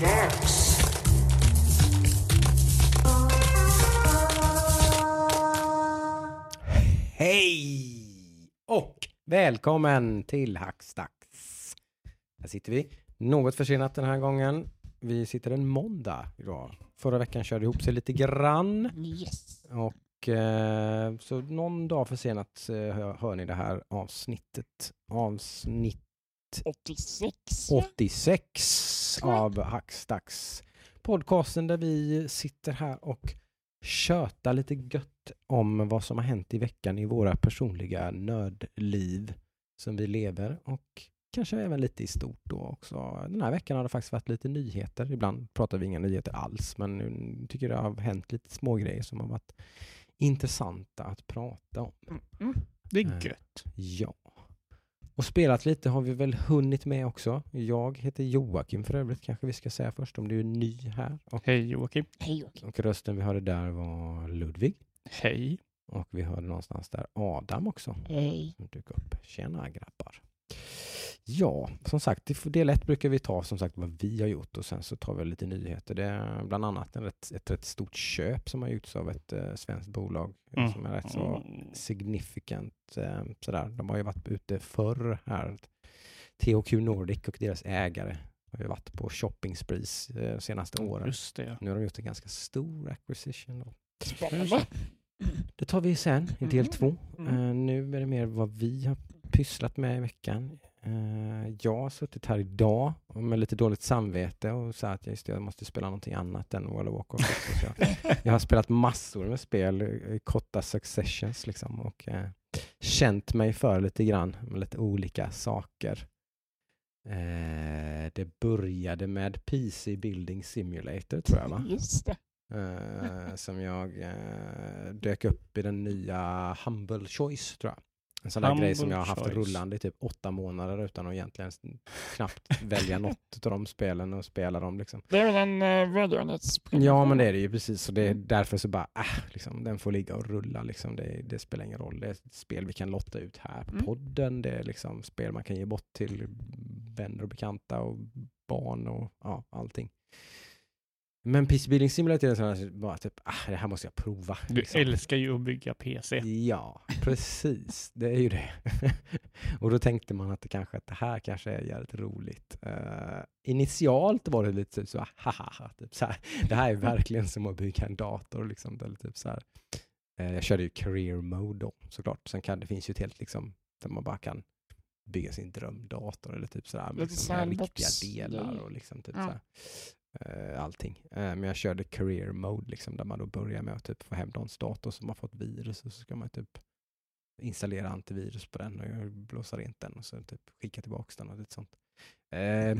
dags. Hej och välkommen till Hackstacks. Här sitter vi, något försenat den här gången. Vi sitter en måndag idag. Förra veckan körde ihop sig lite grann Yes. och eh, så någon dag försenat eh, hör, hör ni det här avsnittet. Avsnitt 86. 86 av Hackstacks. Podcasten där vi sitter här och tjötar lite gött om vad som har hänt i veckan i våra personliga nördliv som vi lever och kanske även lite i stort då också. Den här veckan har det faktiskt varit lite nyheter. Ibland pratar vi inga nyheter alls, men nu tycker jag det har hänt lite små grejer som har varit intressanta att prata om. Mm. Det Eh. är gött. Ja. Och spelat lite har vi väl hunnit med också. Jag heter Joakim för övrigt, kanske vi ska säga först om du är ny här. Och, Hej Joakim. Hej Joakim. och rösten vi hörde där var Ludvig. Hej. Och vi hörde någonstans där Adam också. Hej. Som dök upp. Tjena grabbar. Ja, som sagt, i del ett brukar vi ta som sagt vad vi har gjort och sen så tar vi lite nyheter. Det är bland annat en rätt, ett rätt stort köp som har gjorts av ett eh, svenskt bolag Mm. som är rätt så significant. Eh, sådär. De har ju varit ute förr här. THQ Nordic och deras ägare har ju varit på shopping sprees eh, de senaste åren. Just det. Nu har de gjort en ganska stor acquisition. Då. Spännande. Det tar vi sen i del Mm. två. Mm. Eh, nu är det mer vad vi har pysslat med i veckan. Eh, jag har suttit här idag med lite dåligt samvete och sagt att just det, jag måste spela någonting annat än World of Warcraft. jag, jag har spelat massor med spel i korta successions liksom och eh, känt mig för lite grann med lite olika saker. Eh, det började med PC Building Simulator tror jag va? Just det. Eh, som jag eh, dök upp i den nya Humble Choice tror jag. En sån där Humble grej som jag har haft Choice. rullande i typ åtta månader utan att egentligen knappt välja något av de spelen och spela dem. Liksom. Det är väl en uh, välgörenhetspremiär? Ja men det är det ju precis och det är därför så bara, äh, liksom, den får ligga och rulla. Liksom. Det, det spelar ingen roll. Det är ett spel vi kan lotta ut här på Mm. podden. Det är liksom spel man kan ge bort till vänner och bekanta och barn och ja, allting. Men PC Building Simulator är en sån här, bara typ, ah, det här måste jag prova. Du liksom. älskar ju att bygga PC. Ja, precis. Det är ju det. och då tänkte man att det kanske att det här kanske är jävligt roligt. Uh, initialt var det lite så, haha, typ så här. det här är verkligen som att bygga en dator. Liksom, eller typ så här. Eh, jag körde ju career mode då såklart. Sen kan det finns ju ett helt liksom, där man bara kan bygga sin drömdator eller typ sådär. Liksom, med sandbox riktiga delar och liksom typ Ja. så här, eh, allting. Eh, men jag körde career mode liksom, där man då börjar med att typ få hem någons dator som har fått virus och så ska man typ installera antivirus på den och blåsa rent den och så typ skicka tillbaka den och lite sånt. Eh,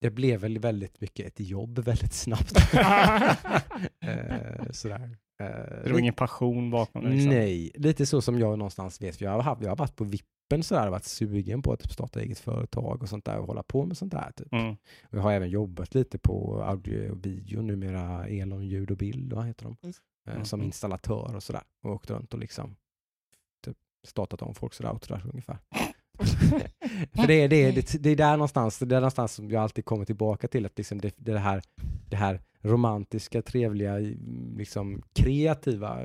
det blev väl väldigt mycket ett jobb väldigt snabbt. eh, sådär. Eh, Det var ingen passion bakom det. Liksom. Nej, lite så som jag någonstans vet. För jag, har, jag har varit på vippen sådär och varit sugen på att typ starta eget företag och sånt där och hålla på med sånt där. Typ. Mm. Och jag har även jobbat lite på audio och video, numera Elon ljud och bild, vad heter de? Eh, Som Mhm. installatör och sådär. Och åkt runt och liksom typ startat om folks routrar ungefär. För det är, det, är, det, det är där någonstans, det är där någonstans som jag alltid kommer tillbaka till att liksom det, det, här, det här romantiska, trevliga, liksom kreativa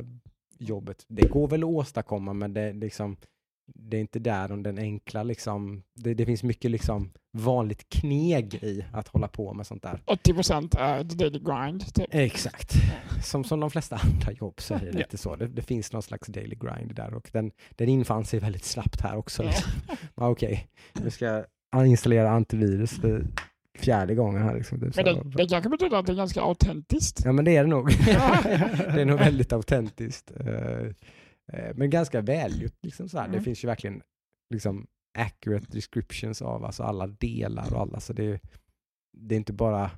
jobbet, det går väl att åstadkomma men det, liksom, det är inte där om den enkla liksom, det, det finns mycket liksom vanligt kneg i att hålla på med sånt där. 80 procent är the daily grind. Typ. Exakt. Som, som de flesta andra jobb så är det lite så. Det, det finns någon slags daily grind där och den, den infann sig väldigt snabbt här också. Ja. Liksom. Okej, nu ska jag installera antivirus för fjärde gången här. Liksom. Typ. Men det, det kanske betyder att det är ganska autentiskt. Ja men det är det nog. Det är nog väldigt autentiskt. Eh, men ganska välgjort. Liksom så här. Det Mm. finns ju verkligen liksom accurate descriptions av alltså alla delar och alla. Så det, är- det är inte bara,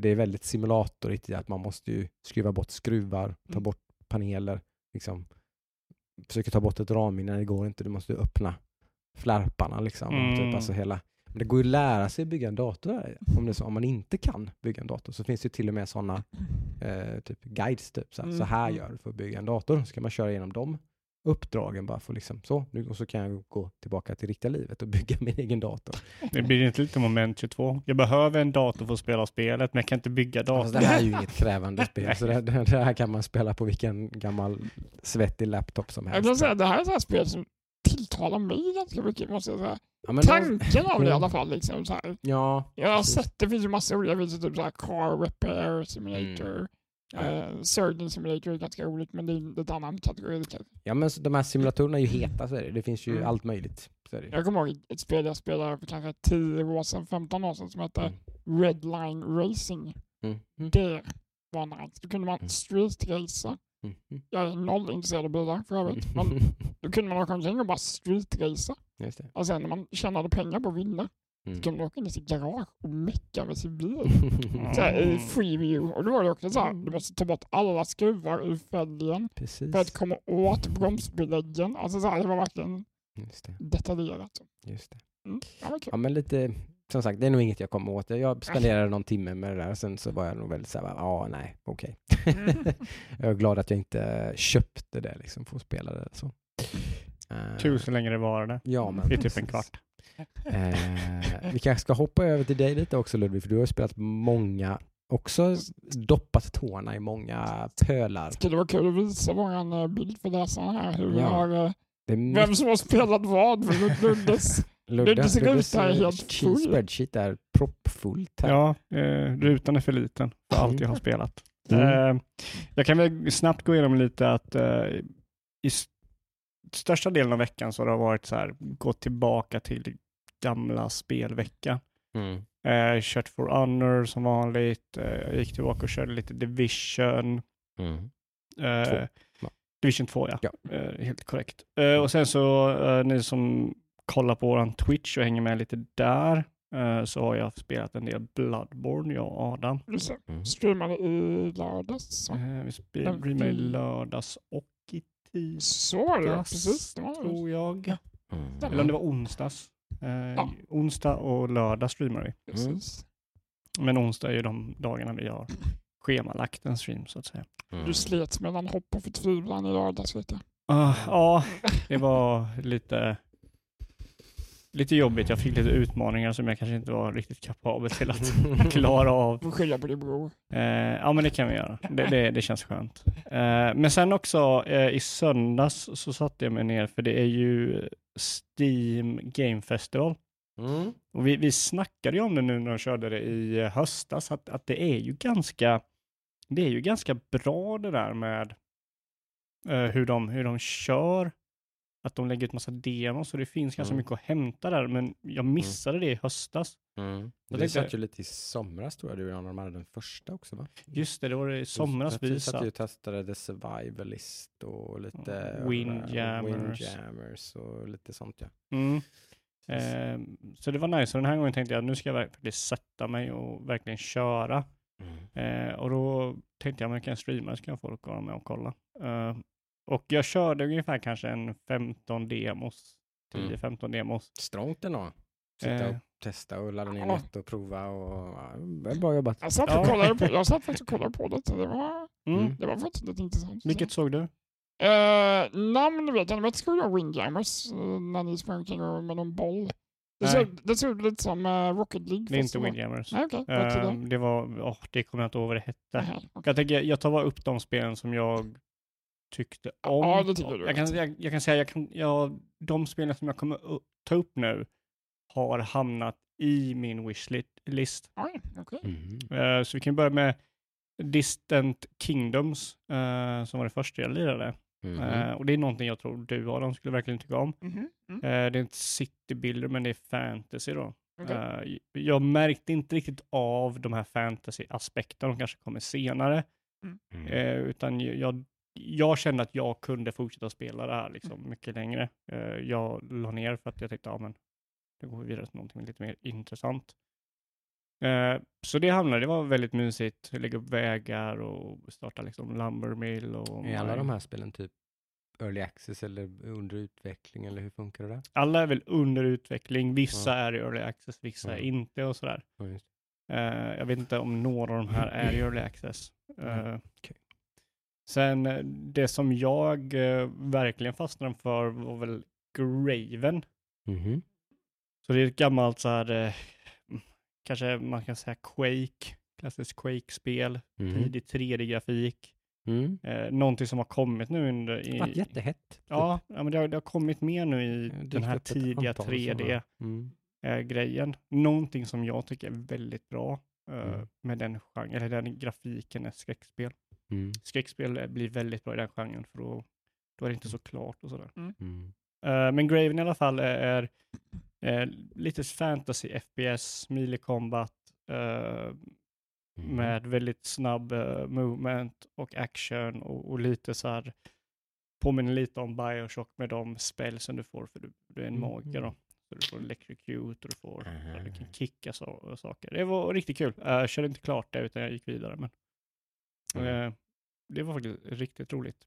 det är väldigt simulatorigt i att man måste ju skruva bort skruvar, ta Mm. bort paneler, liksom försöka ta bort ett ramminne, det går inte, du måste öppna flärparna liksom. Mm. Typ, alltså hela, men det går ju att lära sig att bygga en dator. Om, det så, om man inte kan bygga en dator så finns det till och med sådana eh, typ guides. Typ, så, här, så här Mm. gör du för att bygga en dator. Så kan man köra igenom dem uppdragen bara för liksom så, nu, och så kan jag gå tillbaka till riktiga livet och bygga min egen dator. Det blir inte lite moment 22. Jag behöver en dator för att spela spelet, men jag kan inte bygga datorn. Alltså, det här är ju inget krävande spel, så det, det, det här kan man spela på vilken gammal svettig laptop som Jag helst. kan säga, det här är ett spel som tilltalar mig ganska mycket måste jag säga. Ja, Tanken av det i alla fall. Liksom, så här. ja, Jag har Precis. sett, det finns ju massa olika, ju typ så här car repair simulator, mm. Surgeon simulator är ganska roligt men det är lite annan kategori. ja, men de här simulatorerna är ju heta, så är det. Det finns ju Mm. allt möjligt. Så är det. Jag kommer ihåg ett spel jag spelade för kanske 10 år sedan, 15 år sedan som hette Mm. Redline Racing. Mm. Mm. Det var nice. Då kunde man Mm. streetracea. Mm. Mm. Jag är noll intresserad av bilar för övrigt. Men då kunde man åka omkring och bara streetracea. Och sen när man tjänade pengar på att vinna Mm. så man åka in i sitt garage och mecka med sin bil. Mm. Så här, i free view. Och då var det också så här, Mm. du måste ta bort alla skruvar ur fälgen Precis. för att komma åt bromsbeläggen. Alltså så här, det var verkligen Just det. detaljerat. Just det. Mm. Ja, kul. Ja, men lite, som sagt, det är nog inget jag kommer åt. Jag spenderade någon timme med det där, sen så var jag nog väldigt såhär, ja, nej, okej. Mm. jag är glad att jag inte köpte det liksom, för att spela det. Så. Eh, Kul så länge det. Ja, men I typ en kvart. Eh, vi kanske ska hoppa över till dig lite också Ludvig, för du har spelat många, också doppat tårna i många pölar. Det skulle vara kul att visa vår eh, bild för läsarna här. Hur Ja. har, eh, är vem som har spelat vad. För Luddes. Luddes, där eh, helt full. spreadsheet är proppfullt här. Ja, eh, rutan är för liten för allt jag har spelat. Mm. Eh, jag kan väl snabbt gå igenom lite att eh, i största delen av veckan så har det varit så här, gått tillbaka till gamla spelvecka. Mm. Eh, kört For Honor som vanligt, eh, jag gick tillbaka och körde lite Division. Mm. Eh, Två? Division 2 ja, Ja. Eh, helt korrekt. Eh, och sen så eh, ni som kollar på våran Twitch och hänger med lite där eh, så har jag spelat en del Bloodborne, jag och Adam. Det. Mm. Streamade i lördags. Eh, vi spelade i vi- lördags och i tisdags så var det precis. Det var det. tror jag. Mm. Eller om det var onsdags. Eh, Onsdag och lördag streamar vi. Precis. Men onsdag är ju de dagarna vi har schemalagt en stream så att säga. Mm. Du slets mellan hopp och förtvivlan i lördags vet jag. Ah, ja, det var lite, lite jobbigt. Jag fick lite utmaningar som jag kanske inte var riktigt kapabel till att klara av. Du får skylla på din bror. Eh, ja, men det kan vi göra. Det, det, det känns skönt. Eh, men sen också eh, i söndags så satte jag mig ner, för det är ju Steam Game Festival. Mm. Och vi, vi snackade ju om det nu när de körde det i höstas, att, att det är ju ganska det är ju ganska bra det där med eh, hur, de, hur de kör. Att de lägger ut massa demos och det finns ganska Mm. mycket att hämta där, men jag missade det i höstas. Mm. Jag Det tänkte- satt ju lite i somras tror jag, du och de hade den första också va? Just det, det var det i somras vi vi satt ju satt. och testade The Survivalist och lite Mm, Windjammers. Windjammers och lite sånt ja. Mm. Eh, så det var nice, och den här gången tänkte jag nu ska jag verkligen sätta mig och verkligen köra. Eh, och då tänkte jag, men kan jag streama så kan folk vara med och kolla. Eh, och jag körde ungefär kanske en 15 demos, Mm. 10-15 demos. Strångt ändå. Sitta Eh. och testa och ladda ner Ja. nät och prova och ja, bra jobbat. Jag satt, och kollade på, jag satt faktiskt och kollade på det. så Det var, Mm. Mm. det var faktiskt lite intressant. Vilket såg du? Eh, namn vet jag inte, men jag tror det var Windjammers eh, när ni sprang omkring med någon boll. Det såg, det såg lite som uh, Rocket League. Det är inte Windjammers. Vad heter Eh, det? var, åh, det kommer jag inte ihåg vad det hette. Okej. Jag, tänker, jag tar bara upp de spelen som jag tyckte om. Ja, det tycker jag du jag, kan, jag, jag kan säga, jag kan, jag, de spelen som jag kommer ta upp nu har hamnat i min wishlist. Oj, okej. Mhm. Eh, så vi kan börja med Distant Kingdoms, eh, som var det första jag lirade. Mhm. Eh, och det är någonting jag tror du Adam skulle verkligen tycka om. Mhm, mm, det är inte city builder, men det är fantasy då. Eh, jag märkte inte riktigt av de här fantasy-aspekterna, de kanske kommer senare. Mm. Eh, utan jag, jag kände att jag kunde fortsätta spela det här liksom mycket längre. Eh, jag la ner för att jag tänkte, ja men, nu går vi vidare till någonting lite mer intressant. Eh, så det hamnade, det var väldigt mysigt, lägga upp vägar och starta liksom lumbermill och... Är alla de här spelen typ early access eller under utveckling eller hur funkar det där? Alla är väl under utveckling, vissa Ja. är i early access, vissa är Ja. inte och sådär. Ja, Eh, jag vet inte om några av de här är i early access. Mm, okej. Sen eh, det som jag eh, verkligen fastnade för var väl Graven. Mhm. Så det är ett gammalt så här, eh, kanske man kan säga Quake, klassiskt Quake-spel, Mhm. tidig 3D-grafik. Mm. Eh, någonting som har kommit nu under... Det I, har varit jättehett. typ. ja, ja, men det har, det har kommit mer nu i Det den här tidiga antal sådana. 3D-grejen. Mm. Någonting som jag tycker är väldigt bra eh, Mm. med den genren, eller den grafiken är skräckspel. Mm. Skräckspel blir väldigt bra i den genren för då, då är det inte så klart och sådär. Mm. Eh, men Graven i alla fall är, är lite fantasy, FPS, melee combat eh, Mm. med väldigt snabb eh, movement och action och, och lite så här påminner lite om Bioshock med de spelsen du får för du, du är en Mhm. magiker då. Så du får electrocute och du får ja, du kan kicka så, saker. Det var riktigt kul. Jag körde inte klart det utan jag gick vidare men Mm. eh, det var faktiskt riktigt roligt.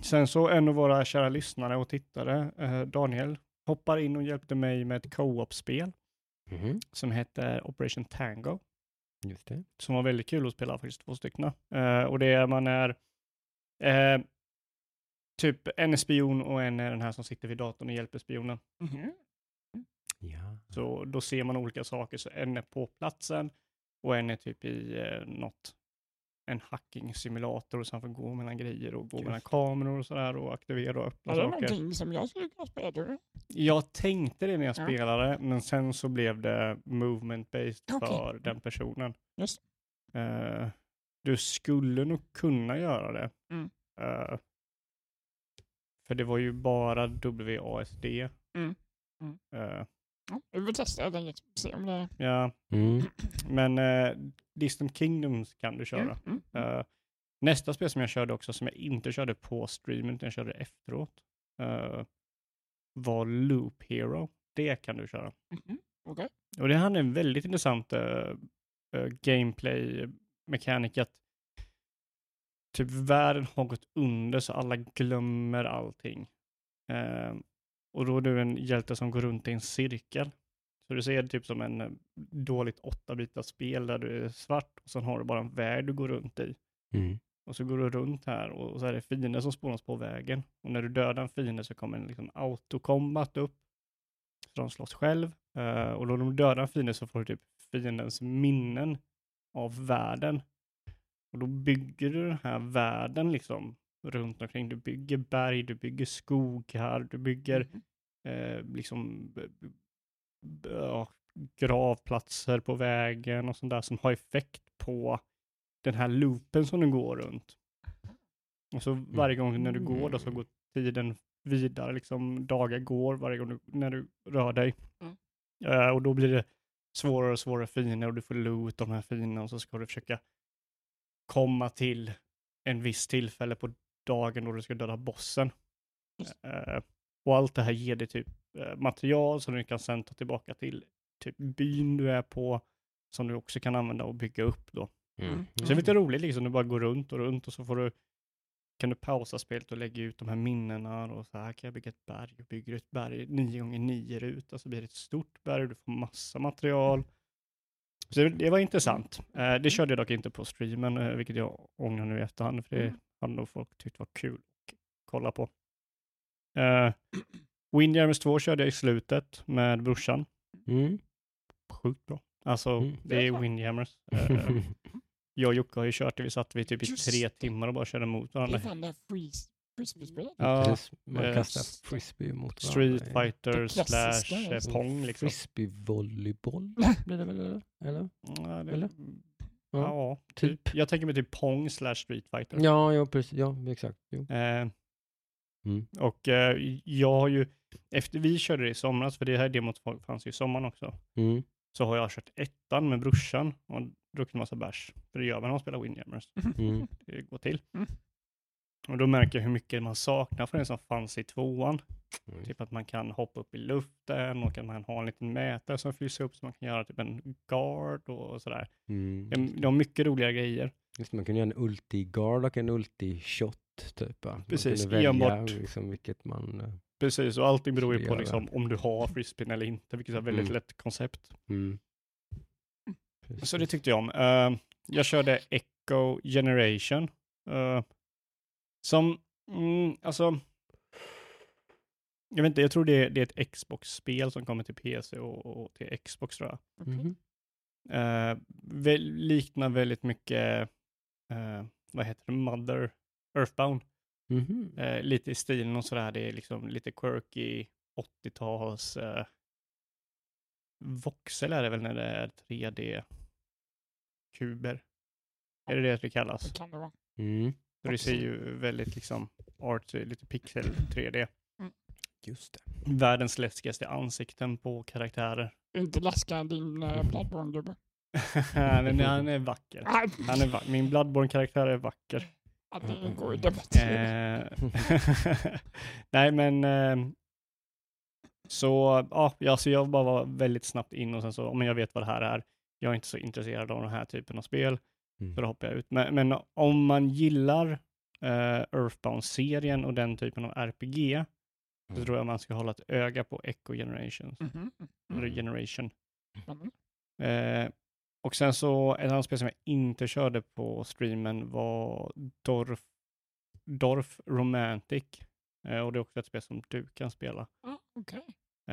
Sen så en av våra kära lyssnare och tittare, eh, Daniel, hoppar in och hjälpte mig med ett co-op-spel Mhm. som heter Operation Tango Just det. som var väldigt kul att spela faktiskt, två stycken. Eh, och det är man är eh, typ en är spion och en är den här som sitter vid datorn och hjälper spionen. Mhm. Ja. Så då ser man olika saker, så en är på platsen och en är typ i eh, något, en hacking-simulator och sen får gå mellan grejer och gå Just mellan kameror och sådär och aktivera och öppna Är det saker. någonting som jag skulle kunna spela? du? Jag tänkte det när jag Ja. spelade, men sen så blev det movement-based Okej. för den personen. Just. Eh, du skulle nog kunna göra det. Mm. Eh, för det var ju bara WASD. Mm. Mm. Eh, Ja, vi får testa helt enkelt. Se om det... ja, Mm. men uh, Distant Kingdoms kan du köra. Mm, mm. Eh, nästa spel som jag körde också, som jag inte körde på streamen, utan jag körde efteråt, eh, var Loop Hero. Det kan du köra. Mhm. Okej. Och det hade en väldigt intressant uh, gameplay-mekanik att typ världen har gått under så alla glömmer allting. Och då är du en hjälte som går runt i en cirkel. Så du ser det typ som en eh, dåligt åtta bitars spel där du är svart och sen har du bara en väg du går runt i. Mm. Och så går du runt här och så är det fiender som spånas på vägen. Och när du dödar en fiende så kommer en liksom autocombat upp. Så de slåss själv. Eh, och då du dödar en fiende så får du typ fiendens minnen av världen. Och då bygger du den här världen liksom runt omkring. Du bygger berg, du bygger skogar, du bygger Mhm. eh, liksom ja, gravplatser på vägen och sånt där som har effekt på den här loopen som du går runt. Och så varje gång när du går då så går tiden vidare, liksom dagar går varje gång du, när du rör dig. Mm. Eh, och då blir det svårare och svårare fiender och du får loot de här fienderna och så ska du försöka komma till en viss tillfälle på dagen då du ska döda bossen. Eh, och allt det här ger dig typ eh, material som du kan sen ta tillbaka till typ byn du är på som du också kan använda och bygga upp då. Mm. Så det är lite roligt liksom, du bara går runt och runt och så får du kan du pausa spelet och lägga ut de här minnena och så här kan jag bygga ett berg och bygger ett berg 9 gånger 9 rutor så blir det ett stort berg och du får massa material. Så det, var intressant. Eh, det körde jag dock inte på streamen, eh, vilket jag ångrar nu i efterhand, för det Mm. Hade nog folk tyckt var kul att kolla på. Uh, Windjammers 2 körde jag i slutet med brorsan. Mm. Sjukt bra. Alltså, Mm. det är Windjammers. Eh, jag och Jocke har ju kört det, vi satt vi typ i Just tre timmar och bara körde mot Det varandra. är fan det frisbee-spelet. Ja, Precis. Man eh, kastar frisbee mot Street varandra. Fighter slash eh, alltså. Pong liksom. Frisbee-volleyboll blir det väl? Eller? eller? Ja, det, Eller? Ja, Ja, typ. typ. Jag tänker mig typ Pong slash Street Fighter. Ja, ja, precis. Ja, exakt. Jo. Eh, Mm. och eh, jag har ju, efter vi körde det i somras, för det här demot fanns ju i sommaren också, Mm. så har jag kört ettan med brorsan och druckit massa bärs. För det gör man när man spelar Windjammers. Mm. Det går till. Och då märker jag hur mycket man saknar från det som fanns i tvåan. Mm. Typ att man kan hoppa upp i luften och att man har en liten mätare som fylls upp så man kan göra typ en guard och sådär. Mm. De, de har mycket roliga grejer. Just man kunde göra en ulti-guard och en ulti-shot. Typ. Man Precis, kunde välja enbart. liksom, vilket man... eh, Precis, och allting beror ju på liksom, om du har frisbeen eller inte, vilket är ett väldigt Mm. lätt koncept. Mm. Så det tyckte jag om. Eh, jag körde Echo Generation. Eh, Som, mm, alltså, jag vet inte, jag tror det är, det är ett Xbox-spel som kommer till PC och, och till Xbox tror jag. Mhm. Eh, väl, liknar väldigt mycket, eh, vad heter det, Mother, Earthbound. Mhm. Eh, lite i stilen och sådär, det är liksom lite quirky 80-tals eh, voxel är det väl när det är 3D-kuber. Är det det det kallas? Det kan det vara. Mm. Så det ser ju väldigt liksom artsy, lite pixel 3D. Just det. Världens läskigaste ansikten på karaktärer. Inte läska din uh, Bloodborne-gubbe. han, är, han är vacker. Nej, Han är vacker. Min Bloodborne-karaktär är vacker. ja, det går ju debattera. Eh, Nej, men eh, så ja, alltså jag bara var väldigt snabbt in och sen så, men jag vet vad det här är. Jag är inte så intresserad av den här typen av spel, Mm. så då hoppar jag ut. Men, men om man gillar eh, Earthbound-serien och den typen av RPG, så Mm. tror jag man ska hålla ett öga på Echo Generations. Mhm. Eller Mm. Generation. Mm. Eh, och sen så, ett annat spel som jag inte körde på streamen var Dorf, Dorf Romantic. Eh, och det är också ett spel som du kan spela. Ja, Okej.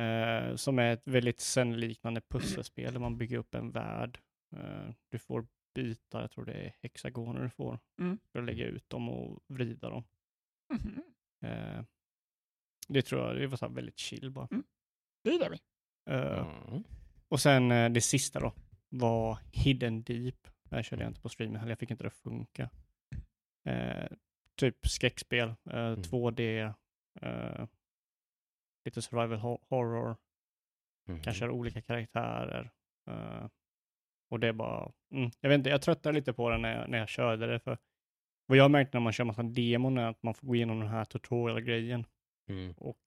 Eh, som är ett väldigt zen-liknande pusselspel där man bygger upp en värld. Eh, du får bitar, jag tror det är hexagoner du får, Mm. för att lägga ut dem och vrida dem. Mhm. Eh, det tror jag, det var så här väldigt chill bara. Det gillar vi. Eh, Mm. Och sen eh, det sista då var Hidden Deep. Det här körde jag inte på streamen heller, jag fick inte det att funka. Eh, typ skräckspel, eh, 2D, eh, lite survival ho- horror, Mhm. kanske olika karaktärer. Och det är bara, mm, jag vet inte, jag tröttnade lite på det när jag, när jag körde det. För vad jag märkte när man kör massa demon är att man får gå igenom den här tutorial-grejen. Mm. Och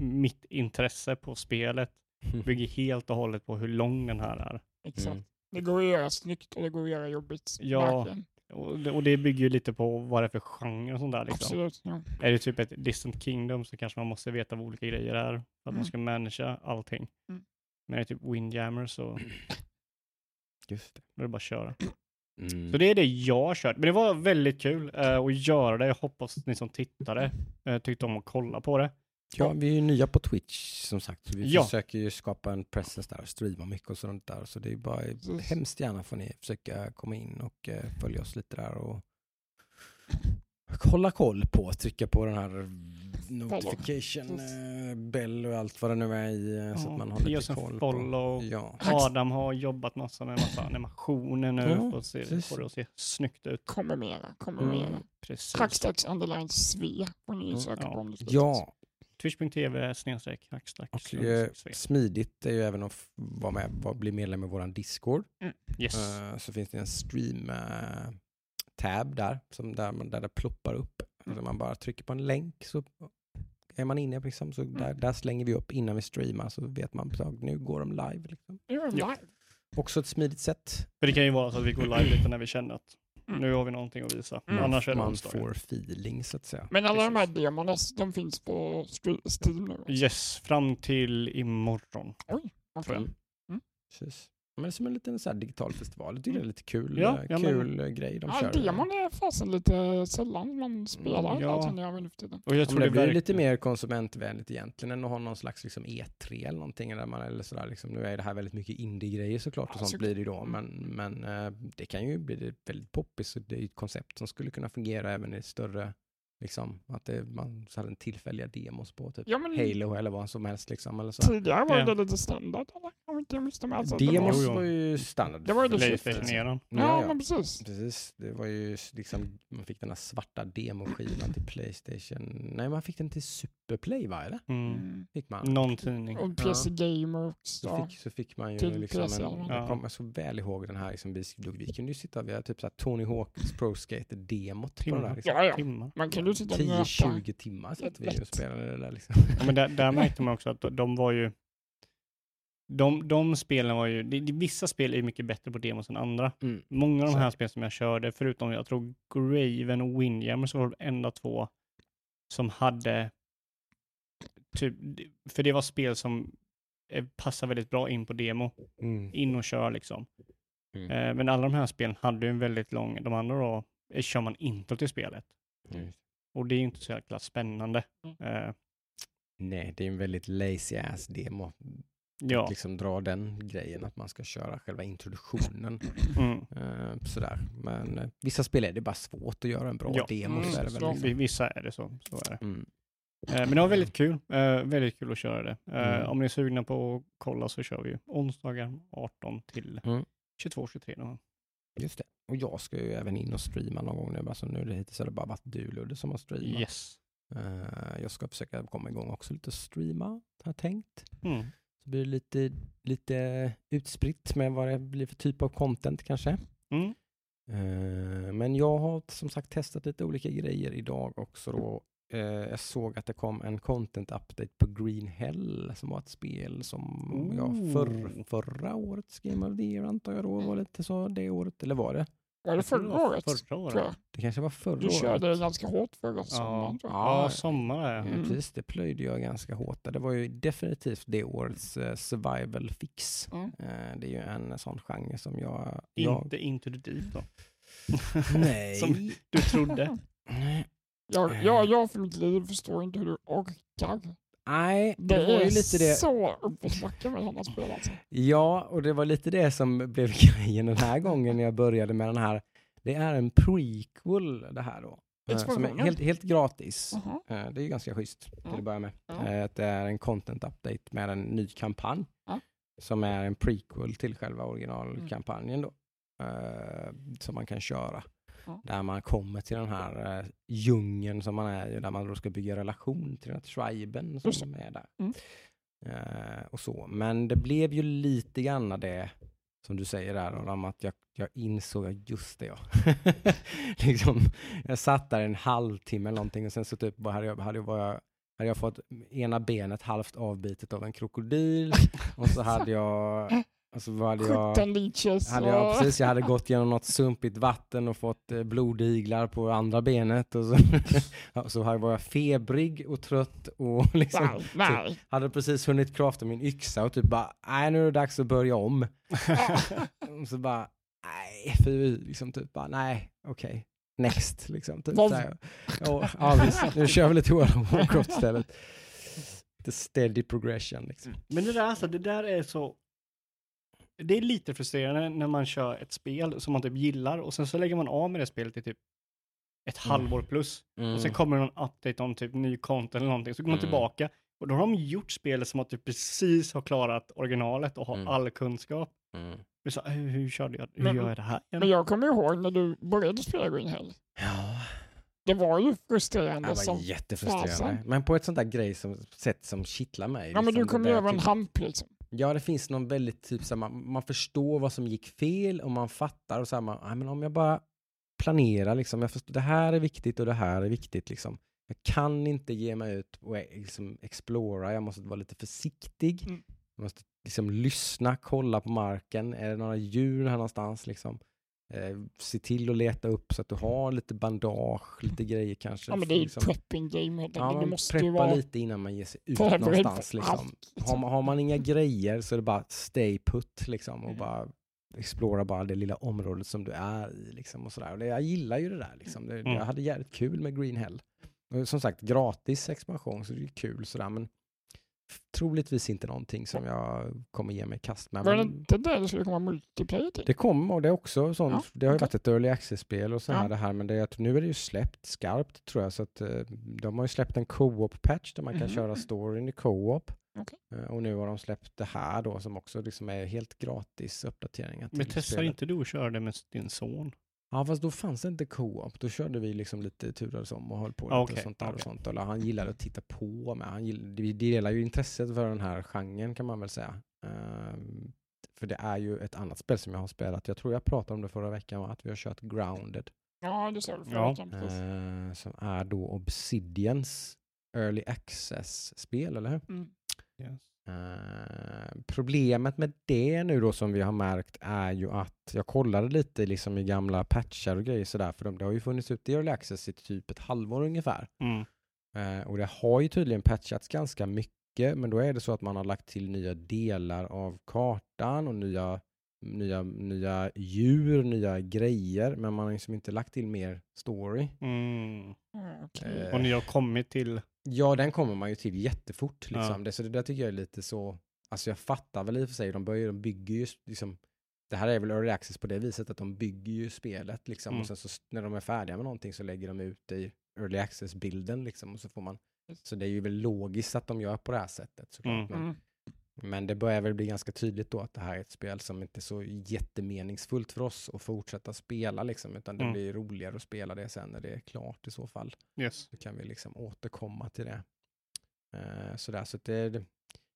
mitt intresse på spelet bygger helt och hållet på hur lång den här är. Exakt. Mm. Det går att göra snyggt och det går att göra jobbigt. Ja, Verkligen. Och det, och det bygger ju lite på vad det är för genre och sånt där. Liksom. Absolut. Ja. Är det typ ett distant kingdom så kanske man måste veta vad olika grejer är för att Mm. man ska managera allting. Mm. Men är det typ Windjammer så Just det. är det bara att köra. Mm. Så det är det jag har kört. Men det var väldigt kul eh, att göra det. Jag hoppas ni som tittade eh, tyckte om att kolla på det. Ja, vi är ju nya på Twitch som sagt. så Vi Ja. försöker ju skapa en presence där och streama mycket och sånt där. Så det är bara hemskt gärna får ni försöka komma in och eh, följa oss lite där och hålla koll på, trycka på den här notification eh, bell och allt vad det nu är i eh, så att man har lite koll på. follow. Ja. Adam har jobbat massa med massa animationer nu Ja, för att se, precis. få det att se snyggt ut. Kommer mera. Kommer Mm. mera. Precis. Hackstacks underline sve får ni Mm. söka Ja. på om Ja, Twitch.tv snedstreck hackstacks. och eh, smidigt är ju även att vara med, bli medlem i våran Discord. Yes. Eh, så finns det en stream eh, tab där, som där, man, där det ploppar upp. Mm. Alltså man bara trycker på en länk så är man inne liksom, så där, Mm. där slänger vi upp innan vi streamar så vet man att nu går de live. Liksom. Ja. Också ett smidigt sätt. För det kan ju vara så att vi går live lite när vi känner att Mm. nu har vi någonting att visa. Mm. Annars är det man onsdagar. får feeling så att säga. Men alla de här Precis. demorna, de finns på Steam nu? Yes, fram till imorgon. Okej. tror jag. Precis. Men det är som en liten så här digital festival. Jag tycker det är lite kul, Ja, eh, ja, men- kul eh, grej de Ja, kör. demon är fasen lite sällan man spelar Mm, ja. alltså, när jag nu för tiden. Och jag Ja, tror men det blir verkligen- lite mer konsumentvänligt egentligen än att ha någon slags liksom E3 eller någonting. Där man, eller sådär, liksom. Nu är det här väldigt mycket indie-grejer såklart och Ja, sånt såklart. blir det ju då. Mm. Men, men eh, det kan ju bli väldigt poppis. så Det är ett koncept som skulle kunna fungera även i större, liksom, att det, man så hade en tillfälliga demos på typ Ja, men Halo eller vad som helst liksom. Eller så. tidigare var Ja. det lite standard. Eller? Inte Alltså, det Demos jo. var ju standard. Det var ju det Playstation-eran. Ja, Ja, ja. men precis. Precis, det var ju liksom, man fick den här svarta demoskivan till Playstation. Nej, man fick den till Superplay va, eller? Mm. Mm. Fick man. Någon tidning. Och PC Gamer Så också. fick, så fick man ju Till liksom PC, en, ja. jag kommer så väl ihåg den här liksom, vi, vi kunde ju sitta, vi hade typ så här Tony Hawks Pro Skater demot på den där. Timmar. Liksom. Ja, ja. Timmar. Man kunde ju sitta och nöta. 10-20 timmar satt vi och spelade det där liksom. Ja, men där, där märkte man också att de var ju... De, de spelen var ju... Det, vissa spel är mycket bättre på demos än andra. Mm. Många av de här spelen som jag körde, förutom jag tror Graven och Windjammer, så var det enda två som hade typ, för det var spel som eh, passar väldigt bra in på demo, Mm. in och kör liksom. Mm. Eh, men alla de här spelen hade ju en väldigt lång, de andra då eh, kör man intro till spelet. Mm. Och det är ju inte så jäkla spännande. Mm. Eh, Nej, det är en väldigt lazy ass demo. ja. Att liksom dra den grejen att man ska köra själva introduktionen. Mm. Eh, sådär. Men eh, vissa spel är det bara svårt att göra en bra Ja. demo. Mm, så är det väl liksom. Vi- Vissa är det så. så är det. mm. Eh, men det var väldigt kul. Eh, väldigt kul att köra det. Eh, Mm. Om ni är sugna på att kolla så kör vi onsdagar 18 till Mm. 22-23. då. Just det. Och jag ska ju även in och streama någon gång nu. Alltså nu det hittills har det bara varit du Ludde som har streamat. Yes. Eh, jag ska försöka komma igång också lite och streama, har jag tänkt. Mm. Så blir det lite, lite utspritt med vad det blir för typ av content kanske. Mm. Eh, men jag har som sagt testat lite olika grejer idag också då. Eh, jag såg att det kom en content update på Green Hell som var ett spel som jag förr, Ooh. förra årets Game of the Year antar jag då var lite så det året, eller var det? Var det Jag förra året? Förra tror året. jag. Det kanske var förra Du året. körde det ganska hårt förra sommaren. jag. Ja. Ja, sommar. Mm. precis, det plöjde jag ganska hårt. Det var ju definitivt det årets eh, survival fix. Mm. Eh, det är ju en sån genre som jag... jag Inte Into the Deep då. nej. Som du trodde. nej. Jag, jag, jag för mitt liv förstår inte hur du orkar. Nej, det, Det, var ju lite det. så uppförsbacke med sådana spel alltså. Ja, och det var lite det som blev grejen den här gången när jag började med den här. Det är en prequel det här då. Eh, Som är helt, helt gratis. Jaha. Eh, Det är ganska schysst till att börja med. Ja. Eh, Att det är en content update med en ny kampanj. Ja. Som är en prequel till själva originalkampanjen då. eh, Som man kan köra. Ja. Där man kommer till den här uh, djungeln som man är i. Där man då ska bygga relation till den här triben som är där. Mm. Eh, och så. Men det blev ju lite grann det som du säger där om att jag, jag insåg att just det ja. liksom, jag satt där en halvtimme eller någonting och sen så typ hade jag, hade jag, var jag, hade jag fått ena benet halvt avbitet av en krokodil och så hade jag och så hade jag 17 leeches. hade jag, och- precis, jag hade gått genom något sumpigt vatten och fått eh, blodiglar på andra benet och så, och så var jag febrig och trött och liksom Nej, nej. hade precis hunnit crafta min yxa och typ bara, nej nu är det dags att börja om. och så bara, nej, fy, liksom typ bara, nej, okej, next, liksom. Typ, Vad- ja, ja, visst, nu kör vi lite World of Warcraft istället. The steady progression liksom. Men det där, alltså, det där är så... Det är lite frustrerande när man kör ett spel som man typ gillar och sen så lägger man av med det spelet i typ ett Mm. halvår plus. Mm. Och sen kommer det någon update om typ ny content eller någonting. Så går man Mm. tillbaka och då har de gjort spelet som att du precis har klarat originalet och har Mm. all kunskap. Mm. Du sa, hur, hur körde jag? Hur Men- gör jag det här? Men jag kommer ihåg när du började spela Green Hell. Ja, Det var ju det frustrerande var som... jättefrustrerande. fasen. Men på ett sånt där grej som, sätt som kittlar mig. Ja men liksom, du kommer det ju över en typ- hamp liksom. Ja, det finns någon väldigt typ så här, man, man förstår vad som gick fel och man fattar och så här, man, "Ja, men om jag bara planerar liksom, jag förstår, det här är viktigt och det här är viktigt liksom. Jag kan inte ge mig ut och eh, liksom explora, jag måste vara lite försiktig. Mm. Jag måste liksom lyssna, kolla på marken, är det några djur här någonstans liksom? Eh, se till att leta upp så att du har lite bandage, lite grejer kanske. Ja men det är ju liksom. prepping game Ja, man måste ju preppar vara lite innan man ger sig ut förberedd någonstans. Liksom. Har, man, har man inga grejer så är det bara stay put liksom och Mm. bara explora bara det lilla området som du är i. Liksom, och sådär. Och det, jag gillar ju det där. Liksom. Det, Mm. Jag hade jävligt kul med Green Hell. Och som sagt, gratis expansion så det är kul sådär. Men troligtvis inte någonting som jag kommer ge mig kast med. Var det Men inte där det skulle komma multiplayer till? det kommer och det är också sånt. Ja, det har ju okej. varit ett early access-spel och så här Ja. det här. Men det, är att nu är det ju släppt skarpt tror jag. Så att eh, de har ju släppt en co-op-patch där man kan Mhm. köra storyn i co-op. Okej. Eh, Och nu har de släppt det här då som också liksom är helt gratis uppdateringar till Men testar spelet. inte du att köra det med din son? Ja fast då fanns det inte co-op. Då körde vi liksom lite turades om och höll på lite och sånt där och okej. sånt. Eller han gillade att titta på med. Han gill, vi delar ju intresset för den här genren kan man väl säga. Ehm, för det är ju ett annat spel som jag har spelat. Jag tror jag pratade om det förra veckan, att vi har kört Grounded. Ja det sa du förra Ja. veckan. eh, som är då Obsidians Early Access-spel, eller hur? Mm. Yes. Eh, problemet med det nu då som vi har märkt är ju att jag kollade lite liksom i gamla patchar och grejer sådär för de, det har ju funnits ute i Early Access i typ ett halvår ungefär. Mm. Eh, och det har ju tydligen patchats ganska mycket men då är det så att man har lagt till nya delar av kartan och nya nya, nya djur, nya grejer, men man har liksom inte lagt till mer story. Mm. Mm, okej. Eh, Och ni har kommit till... Ja, den kommer man ju till jättefort. Ja. Liksom. Det, så det där tycker jag är lite så, alltså jag fattar väl i och för sig, de, börjar, de bygger ju liksom, det här är väl early access på det viset att de bygger ju spelet liksom Mm. och sen så när de är färdiga med någonting så lägger de ut det i early access-bilden liksom och så får man, så det är ju väl logiskt att de gör på det här sättet såklart. Mm. Men, Mm. Men det börjar väl bli ganska tydligt då att det här är ett spel som inte är så jättemeningsfullt för oss att fortsätta spela liksom, utan det Mm. blir roligare att spela det sen när det är klart i så fall Yes. så kan vi liksom återkomma till det. Eh, sådär, så det är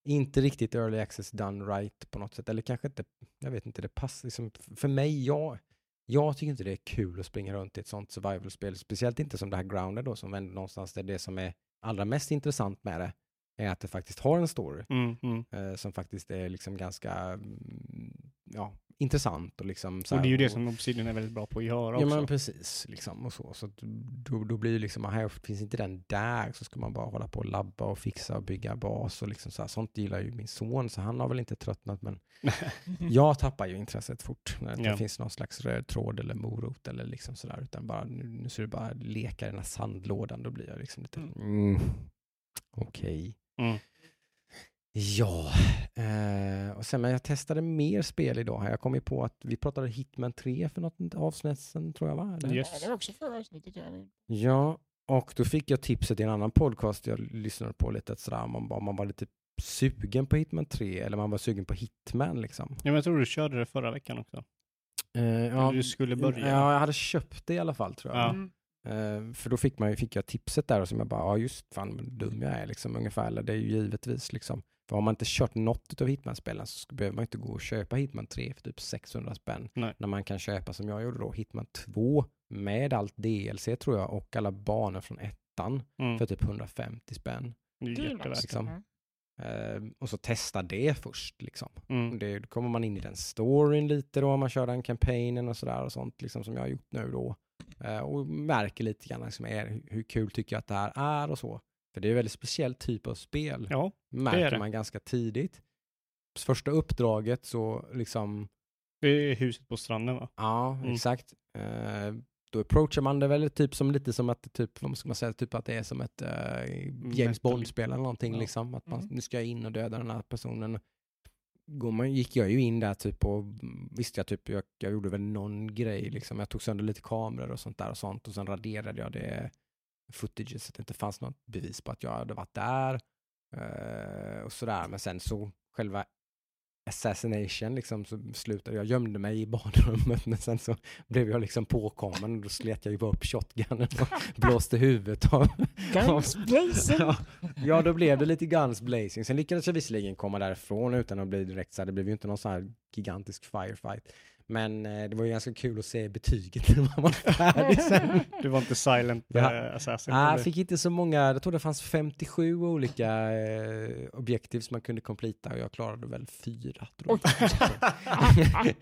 inte riktigt early access done right på något sätt, eller kanske inte, jag vet inte, det passar liksom, för mig, jag, jag tycker inte det är kul att springa runt i ett sånt survival-spel, speciellt inte som det här grounded då, som ändå någonstans är det som är allra mest intressant med det, är att det faktiskt har en story, Mm, mm. eh, som faktiskt är liksom ganska, mm, ja, intressant och liksom så Och det är ju det som Obsidian är väldigt bra på att göra Ja också. men precis, liksom och så. Så att då, då blir det liksom, här finns inte den där, så ska man bara hålla på och labba och fixa och bygga bas och liksom så här. Sånt gillar ju min son, så han har väl inte tröttnat, men jag tappar ju intresset fort när det Ja. finns någon slags röd tråd eller morot eller liksom sådär, utan bara nu, nu är det bara leka i den här sandlådan, då blir jag liksom lite, Mm. mm, okej. Mm. Ja, eh, och sen men jag testade mer spel idag. här. Jag kom ju på att vi pratade Hitman 3 för något avsnitt sen tror jag va? Eller? Yes. Ja, det var också förra avsnittet. Jag Ja, och då fick jag tipset i en annan podcast jag lyssnade på lite, att sådär, om man, om man var lite sugen på Hitman 3 eller man var sugen på Hitman liksom. Ja, men jag tror du körde det förra veckan också. Eh, ja, du skulle börja. Ja, jag hade köpt det i alla fall tror jag. Ja. Mm. Eh, för då fick, man, fick jag tipset där och som jag bara, ja just fan vad dum jag är liksom ungefär, eller det är ju givetvis liksom. För har man inte kört något av Hitman-spelen så behöver man inte gå och köpa Hitman 3 för typ 600 spänn. Nej. När man kan köpa som jag gjorde då, Hitman 2 med allt DLC tror jag och alla banor från ettan Mm. för typ 150 spänn. Jättevärt. liksom. Ja. Eh, och så testa det först liksom. Mm. Det, då kommer man in i den storyn lite då, om man kör den kampanjen och sådär och sånt liksom som jag har gjort nu då. Eh, och märker lite grann liksom, är, hur- kul tycker jag att det här är och så. För det är en väldigt speciell typ av spel, Ja, märker det. man ganska tidigt. Första uppdraget så liksom, det är huset på stranden va? ja Mm. exakt. Eh, då approachar man det väl typ som lite som att, typ, vad ska man säga, typ att det är som ett eh, James Bond-spel eller någonting Ja. liksom. Att man, Mm. nu ska jag in och döda den här personen. Går man, gick jag ju in där typ och visste jag typ, jag, jag gjorde väl någon grej liksom. Jag tog sönder lite kameror och sånt där och sånt och sen raderade jag det footage så att det inte fanns något bevis på att jag hade varit där. Uh, och sådär, men sen så själva assassination liksom så slutade jag gömde mig i badrummet men sen så blev jag liksom påkommen och då slet jag ju bara upp shotgunnen och blåste huvudet av Guns blazing! ja, ja, då blev det lite guns blazing. Sen lyckades jag visserligen komma därifrån utan att bli direkt så här, det blev ju inte någon så här gigantisk firefight. Men eh, det var ju ganska kul att se betyget när man var färdig sen. Du var inte silent Ja. eh, assassin? Ah, eller? jag fick inte så många, jag tror det fanns 57 olika eh, objektiv som man kunde completa och jag klarade väl fyra. Tror jag.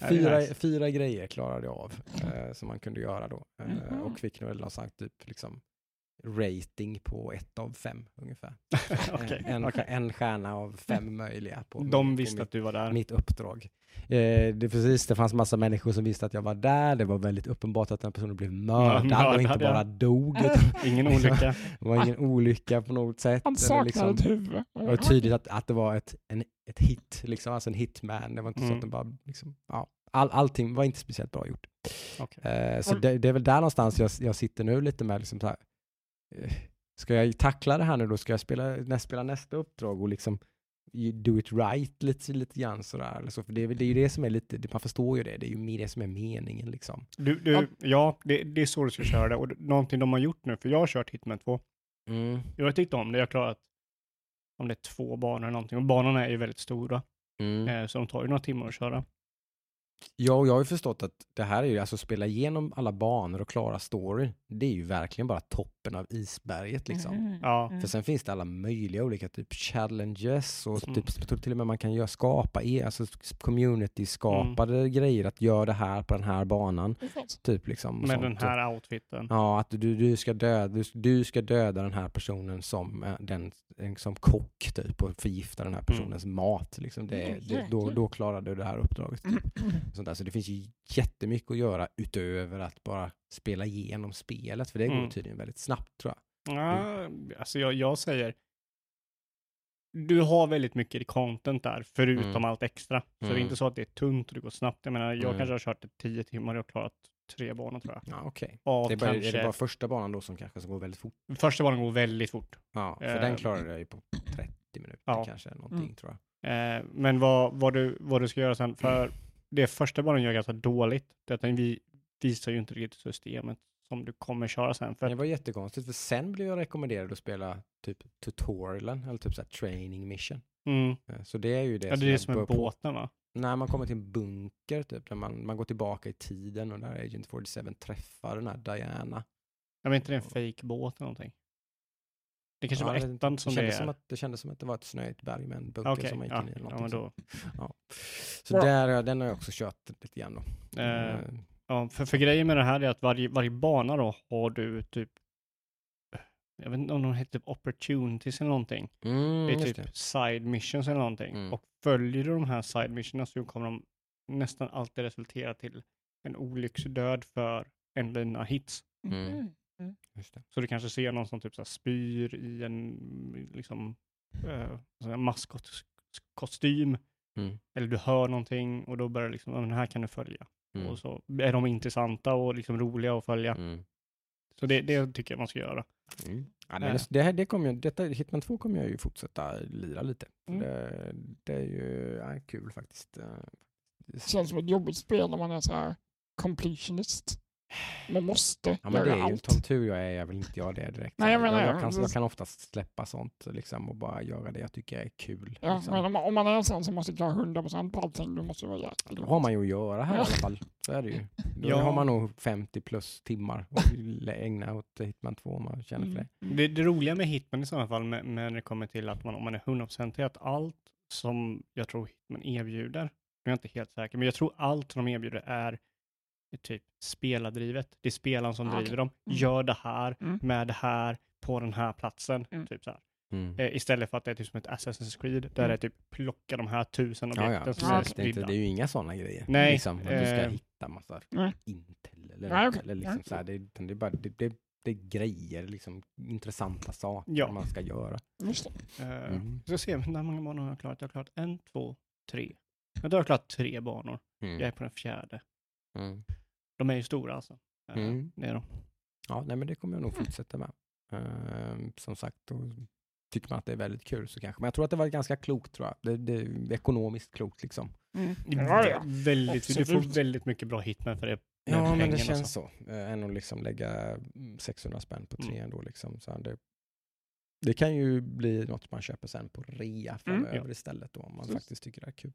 fyra, fyra grejer klarade jag av eh, som man kunde göra då. Eh, Mhm. och fick nog någon sagt typ liksom rating på ett av fem ungefär. Okej, en, okej. en stjärna av fem möjliga på, De på visste mitt, att du var där. mitt uppdrag. Eh, det, är precis, det fanns massa människor som visste att jag var där. Det var väldigt uppenbart att den personen blev mördad, mördad, och inte ja. bara dog. Utan Ingen olycka. det var ingen olycka på något sätt. Han saknar liksom, ett huvud. det var tydligt att, att det var ett, en, ett hit, liksom, alltså en hitman. Det var inte så Mm. att det bara, liksom, ja, all, allting var inte speciellt bra gjort. Okej. Eh, så det, det är väl där någonstans jag, jag sitter nu lite med liksom så här, eh, ska jag tackla det här nu då? Ska jag spela, spela nästa uppdrag och liksom do it right lite, lite grann sådär? Eller så, för det, är det är ju det som är lite, man förstår ju det, det är ju det som är meningen liksom. Du, du, ja, det, det är så du ska köra det. Och någonting de har gjort nu, för jag har kört Hitman 2. Mm. Jag har tyckt om det. Jag har klarat om det är två banor eller någonting. Och banorna är ju väldigt stora. Mm. Eh, så de tar ju några timmar att köra. Ja, och jag har ju förstått att det här är ju, alltså spela igenom alla banor och klara storyn, det är ju verkligen bara toppen av isberget liksom. Mm. Ja. Mm. För sen finns det alla möjliga olika typ challenges och Mm. typ, till och med man kan göra, skapa, e- alltså community-skapade grejer, att göra det här på den här banan. Typ liksom. Med sånt. den här outfiten. Ja, att du, du, ska döda, du, du ska döda den här personen som, eh, den, en- som kock typ och förgifta den här personens mat. Liksom. Det, Mm, det, då, då klarar du det här uppdraget. Typ. Sånt där. Så det finns ju jättemycket att göra utöver att bara spela igenom spelet, för det går Mm. tydligen väldigt snabbt tror jag. Ja, alltså jag, jag säger, du har väldigt mycket content där, förutom Mm. allt extra. Så det är Mm. inte så att det är tunt och det går snabbt. Jag menar, jag Mm. kanske har kört det tio timmar och klarat tre banor tror jag. Ja, okej. Av Det är, bara, är det bara första banan då som kanske som går väldigt fort? första banan går väldigt fort. Ja, för Eh, den klarade jag ju på 30 minuter ja. kanske, någonting Mm. tror jag. Eh, men vad, vad, du, vad du ska göra sen, för det första banan gör ganska dåligt. Det är att den vi, visar ju inte riktigt systemet som du kommer köra sen. För Det var jättekonstigt, för sen blev jag rekommenderad att spela typ tutorialen, eller typ så training mission. mm, Eh, Så det är ju det ja, det är det som är båten va? När man kommer till en bunker, typ, där man, man går tillbaka i tiden och där Agent 47 träffar den här Diana. Vet inte, det är en fake båt eller någonting. Det kanske Ja, var ettan som det, är. som att, det kändes som att det var ett snöigt berg med en bunker Okej, som man gick ja, in i. Eller ja, men då. så. Ja. Så Bra. där, den har jag också kört lite grann då. Eh, Eh, Ja, för, för grejen med det här är att varje, varje bana då har du typ, jag vet inte om de heter typ opportunities eller någonting. mm, det är typ det. side missions eller någonting. Mm. Och följer du de här side missions så kommer de nästan alltid resultera till en olycksdöd för en lina hits. Mm. Mm. Just det. Så du kanske ser någon som typ så här spyr i en liksom eh, maskotkostym. Mm. Eller du hör någonting och då börjar det liksom, "Ja, den här kan du följa. Mm. Och så är de intressanta och liksom roliga att följa. Mm. Så det, det tycker jag man ska göra. Mm. Ja, Eh. men det, här, det kommer jag, detta, Hitman 2 kommer jag ju fortsätta lira lite. För Mm. Det, det är ju ja, kul faktiskt. Eh, Det känns som ett jobbigt spel när man är så här completionist. Man måste Ja men det göra är ju allt. som tur jag är, jag vill inte jag det direkt. Nej, jag jag, menar, jag, ja, kan, jag kan oftast släppa sånt liksom och bara göra det jag tycker är kul. Ja, liksom. men om, man- om man är en sån som måste klara 100% på allting, då måste det vara jäkligt Då har man ju att göra här i Ja. alla fall. Så är det ju. Då Ja. har man nog 50 plus timmar att ägna åt Hitman 2 om man känner för det. Mm. Det, det roliga med Hitman i sådana fall, med, med när det kommer till att man, om man är 100% är att allt som jag tror Hitman erbjuder, nu är jag inte helt säker, men jag tror allt som de erbjuder är typ spelardrivet. Det är spelaren som Ah, okej. driver dem. Mm. Gör det här Mm. med det här på den här platsen. Mm. Typ så här. Mm. Eh, istället för att det är typ som ett Assassin's Creed, där Mm. det är typ plocka de här tusen Ja, objekten ja. som Ja, är okej. Det, är inte, det är ju inga sådana grejer. Nej, Liksom, att du ska eh, hitta massa intel eller, liksom så här, det, är bara det, det, det är grejer, liksom intressanta saker Ja. man ska göra. Just det. Eh, Mm. Så se, hur många banor har jag klarat? Jag har klarat en, två, tre. Men då har jag klarat tre banor. Jag är på den fjärde. Mm. De är ju stora alltså. Eh, Mm. Det är de. Ja, nej men det kommer jag nog fortsätta med. Ehm, som sagt, då tycker man att det är väldigt kul så kanske. Men jag tror att det var ganska klokt tror jag. Det, det är ekonomiskt klokt liksom. Mm. Ja, ja. Väldigt, du får väldigt mycket bra hitman för det. Ja, men det känns så. så. Äh, än att liksom lägga mm, 600 spänn på tre Mm. ändå liksom. Så det, det kan ju bli något man köper sen på rea framöver Mm. Ja. istället då, om man Precis. faktiskt tycker det är kul.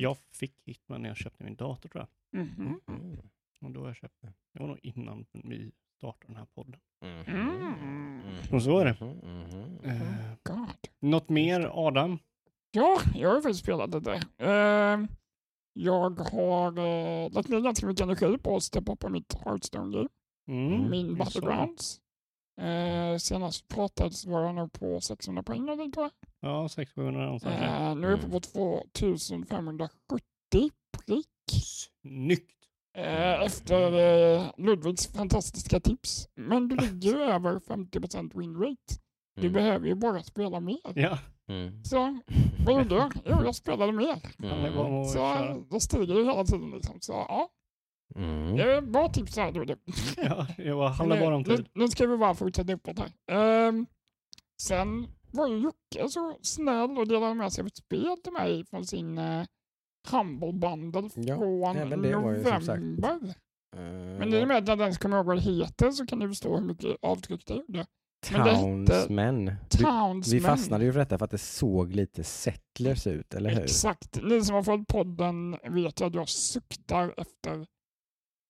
Jag fick hitman när jag köpte min dator tror jag. Mhm. Mm. Och då jag köpte. Det var nog innan vi startade den här podden. Mm. Och så är det. Eh, God. något mer Adam? Ja, jag har faktiskt spelat lite. Eh, jag har eh, lagt ner ganska mycket energi på att steppa på mitt Hearthstone-game. Mm. Min. Battlegrounds. Eh, senast pratades var jag nog på 600 poäng någonting tror jag. Ja, 600 någonstans. Eh, nu är jag Mm. på 2570 prick. Snyggt! Eh, efter eh, Ludvigs fantastiska tips. Men du ligger ju över 50% win rate. Du Mm. behöver ju bara spela mer. Ja, Mm. Så vad gjorde jag? Jo, jag spelade mer. Mm. Så då stiger det hela tiden liksom. Så ja, Mm. det är bra tips här du. Ja, det var, handlar Nu- bara om nu, tid. nu ska vi bara fortsätta uppåt här. Ehm, sen var ju Jocke så snäll och delade med sig av ett spel till mig från sin uh, Humble Bundle Ja, från även det var ju som sagt- november. Eh, Men i och med att jag inte ens kommer ihåg vad det heter så kan du förstå hur mycket avtryck det gjorde. Townsmen. Du, Townsmen. vi fastnade ju för detta för att det såg lite settlers ut, eller hur? Exakt. Ni som har följt podden vet ju att jag suktar efter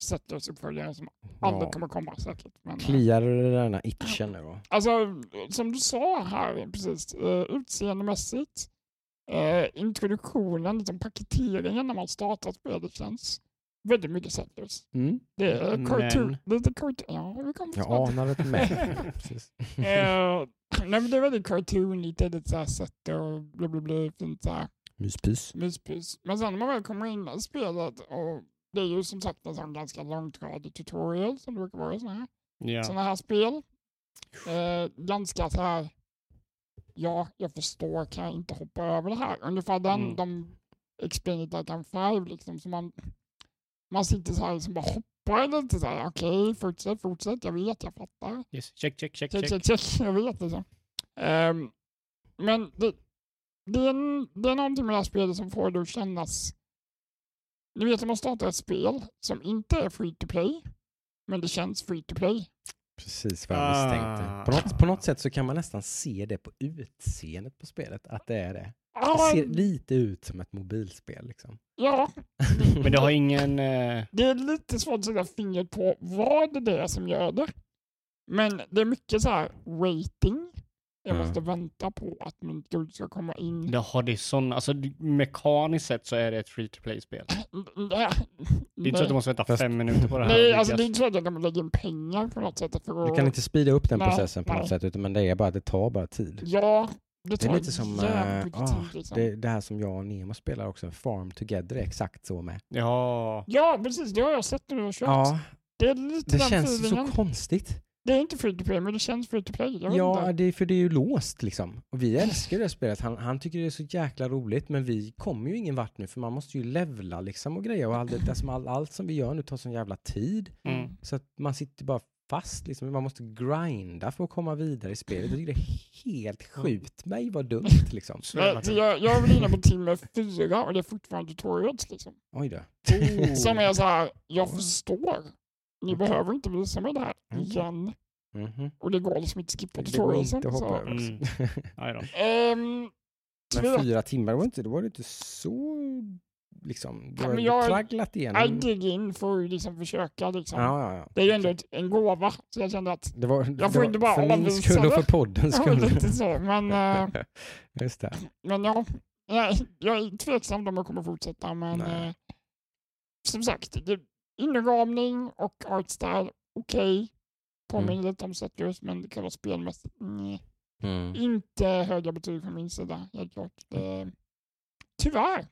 Settlers-uppföljare som aldrig Ja. kommer komma säkert. Men, eh, Kliar du den här itchen nu då? Alltså, som du sa här precis, uh, utseendemässigt, eh, introduktionen, liksom paketeringen när man startar spelet känns väldigt mycket Settlers. Mm. Det är Men- cartoon, lite cartoon, ja vi kommer Jag det. anar det med. Precis. Eh, nej, men det är väldigt cartoon, lite, såhär sett och bla bla bla, fint såhär Myspys. myspys. Men sen när man väl kommer in i spelet och det är ju som sagt en sån ganska långtradig tutorial som det brukar vara i såna här sådana här spel. Eh, ganska så här, ja, jag förstår, kan jag inte hoppa över det här? Ungefär den, Mm. de it like I'm five, liksom, så man, man sitter så här liksom bara hoppar lite så här, okej, fortsätt, fortsätt, jag vet, jag fattar. Yes. Check, check, check, Check, check. check, check, jag vet liksom. Ehm, men det, det, är det är någonting med det här spelet som får det att kännas... Ni vet om man startar ett spel som inte är free to play, men det känns free to play. Precis vad jag misstänkte. Ah. På något, på något sätt så kan man nästan se det på utseendet på spelet, att det är det. Det Ah, ser lite ut som ett mobilspel liksom. ja, Men det har ingen... Eh, det är lite svårt att sätta fingret på vad det är som gör det. Men det är mycket så här waiting. Jag Mm. måste vänta på att min gud ska komma in. det har det sån, alltså mekaniskt sett så är det ett free to play-spel. Det är inte så att du måste vänta Fast- fem minuter på det här. Nej, alltså det är inte så att kan lägga in pengar på något sätt för att... Du kan inte speeda upp den Nej, processen på något nej. sätt, utan, men det är bara att det tar bara tid. Ja, det Det tar är lite som jävligt mycket ah, tid liksom. det, det här som jag och Nemo spelar också, Farm Together är exakt så med. Ja. Ja, precis. Det har jag sett när du har kört. Ja, Det är lite det den känns feelingen. så konstigt. Det är inte free to play, men det känns free to play. Ja, inte. det är, för det är ju låst liksom. Och vi älskar det spelet. Han, han tycker det är så jäkla roligt, men vi kommer ju ingen vart nu, för man måste ju levla liksom och grejer. Och allt, det, som all, allt som vi gör nu tar sån jävla tid. Mm. Så att man sitter bara fast liksom. Man måste grinda för att komma vidare i spelet. Jag tycker det är helt sjukt. mig vad dumt liksom. Jag, jag, jag är väl inne på timme fyra och det är fortfarande tutorials liksom. Oj då. Oh. Som är så här, jag förstår. Ni behöver inte visa mig det här Mm. igen. Mhm. Och det går liksom inte att skippa Det går tutorialsen. inte att hoppa så. över. Mm. Då. Ehm, Men fyra timmar var inte, det var inte så liksom. Du Ja, har men jag- tragglat I igenom. dig in för att liksom försöka liksom. Ja, ja, ja. Det är ju ändå ett, en gåva. Så jag kände att, Det var, Jag det får var inte bara för min avvisa skull och det. för poddens skull. lite så. Men, eh, Just det. men ja, jag, jag är tveksam om jag kommer fortsätta. Men eh, som sagt, det, inramning och artstyle, okej. Påminner Mm. lite om Settlers, men det kan vara spelmässigt. Nej. Mm. Inte höga betyg från min sida, helt klart. Det, tyvärr.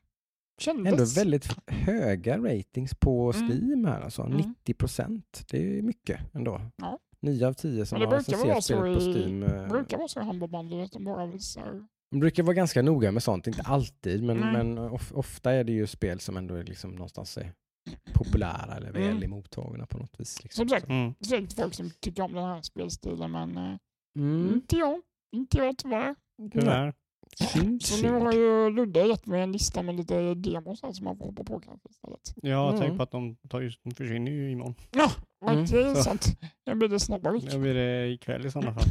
Kändes. Ändå väldigt höga ratings på Mm. Steam här alltså. Mm. 90 procent. Det är mycket ändå. Ja. 9 av 10 som det har recenserat spelet på Steam. eh, brukar vara så i handbollbandet att de bara visar. De brukar vara ganska noga med sånt, inte alltid, men, men of, ofta är det ju spel som ändå är liksom någonstans är populära eller väl Mm. emottagna på något vis. Liksom. Som sagt, Mm. säkert folk som tycker om den här spelstilen, men eh, Mm. inte jag. Inte jag tyvärr. Tyvärr. Synd, Så nu har ju Ludde gett mig en lista med lite demos här som man får hoppa på kanske istället. Ja, Mm. tänk på att de tar ju, de försvinner ju imorgon. Ja, Mm, det är sant. Jag blir det snabbare. Det blir det ikväll i sådana fall.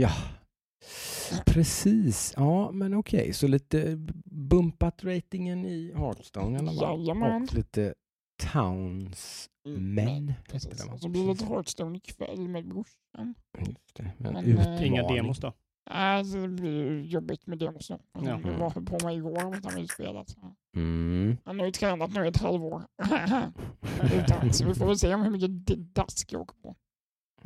Ja, precis. Ja, men okej, så lite bumpat ratingen i Hearthstone i alla fall. Jajamän. Och lite Towns Men. Precis. heter det, så blir det Hearthstone ikväll med brorsan. Just det. Men Men, utmaning. eh, Inga demos då? Alltså, det blir jobbigt med demos nu. Ja. Han var på mig igår om att han ville spela. Mm. Han har ju tränat nu i ett halvår. Utan, så vi får väl se om hur mycket dask jag åker på.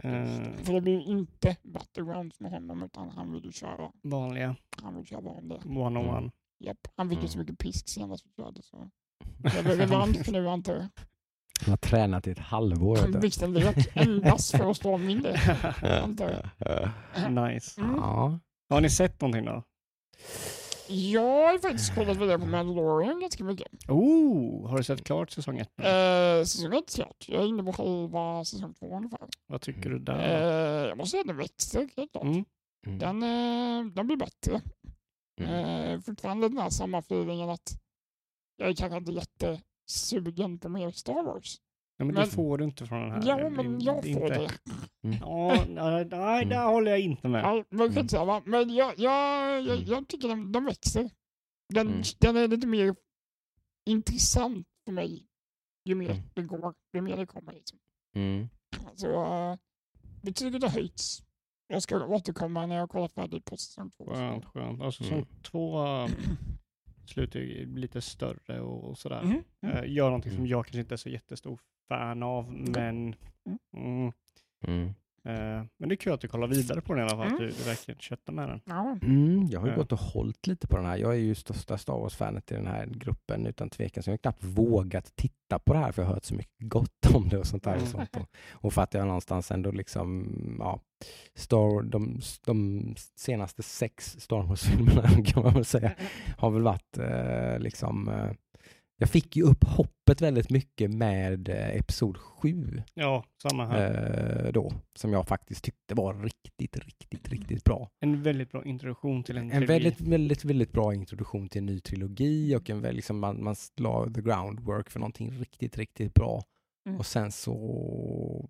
Eh, För det blir inte Battlegrounds med honom utan han vill ju köra, vanliga, han vill köra vanliga. one on one. Japp, han fick ju så Mm. mycket pisk senast vi körde så blir revansch för nu antar jag. Han har tränat i ett halvår. Vilken lek endast för att slå min del. antar jag. nice. Mm. Ja. Har ni sett någonting då? Jag har faktiskt kollat vidare på Mandalorian ganska mycket. Oh, har du sett klart säsong ett? Eh, säsong ett klart. Jag är inne på halva säsong två ungefär. Vad tycker du där? Eh, jag måste säga att den växer helt klart. Mm. Mm. Den, eh, den blir bättre. Mm. Eh, fortfarande den här samma feelingen att jag är kanske inte jättesugen på mer Star Wars. Nej, men, Men- det får du inte från den här. Ja, men jag är får inte- det. Ja, nej, nej, där håller jag inte med. Ja, men skitsamma. Men jag, jag, jag, Mm. jag tycker den, den växer. Den, Mm. den är lite mer intressant för mig ju mer Mm. det går, ju mer det kommer. Liksom. Mm. Så uh, betyget har höjts. Jag ska återkomma när jag kollar färdigt på säsong två. Skönt, skönt. Alltså säsong Mm. två slutar ju lite större och, och sådär. Mhm. Eh, gör någonting som Mm. jag kanske inte är så jättestor fan av, men mm, Mm. eh, men det är kul att du kollar vidare på den i alla fall, att Mm. du, du verkligen köttar med den. Ja. Mm, jag har ju Ja. gått och hållit lite på den här. Jag är ju största Star Wars-fanet i den här gruppen utan tvekan, så jag har knappt vågat titta på det här för jag har hört så mycket gott om det och sånt där. Och, Mm. sånt. Och, och för att jag någonstans ändå liksom, ja, Star, de, de senaste sex Star Wars-filmerna kan man väl säga, har väl varit eh, liksom, eh, jag fick ju upp hoppet väldigt mycket med eh, Episod 7 Ja, samma här. eh, då, som jag faktiskt tyckte var riktigt, riktigt, riktigt bra. En väldigt bra introduktion till en, En trilogi. väldigt, väldigt, väldigt bra introduktion till en ny trilogi och en väl, liksom, man, man la the groundwork för någonting riktigt, riktigt bra. Mm. Och sen så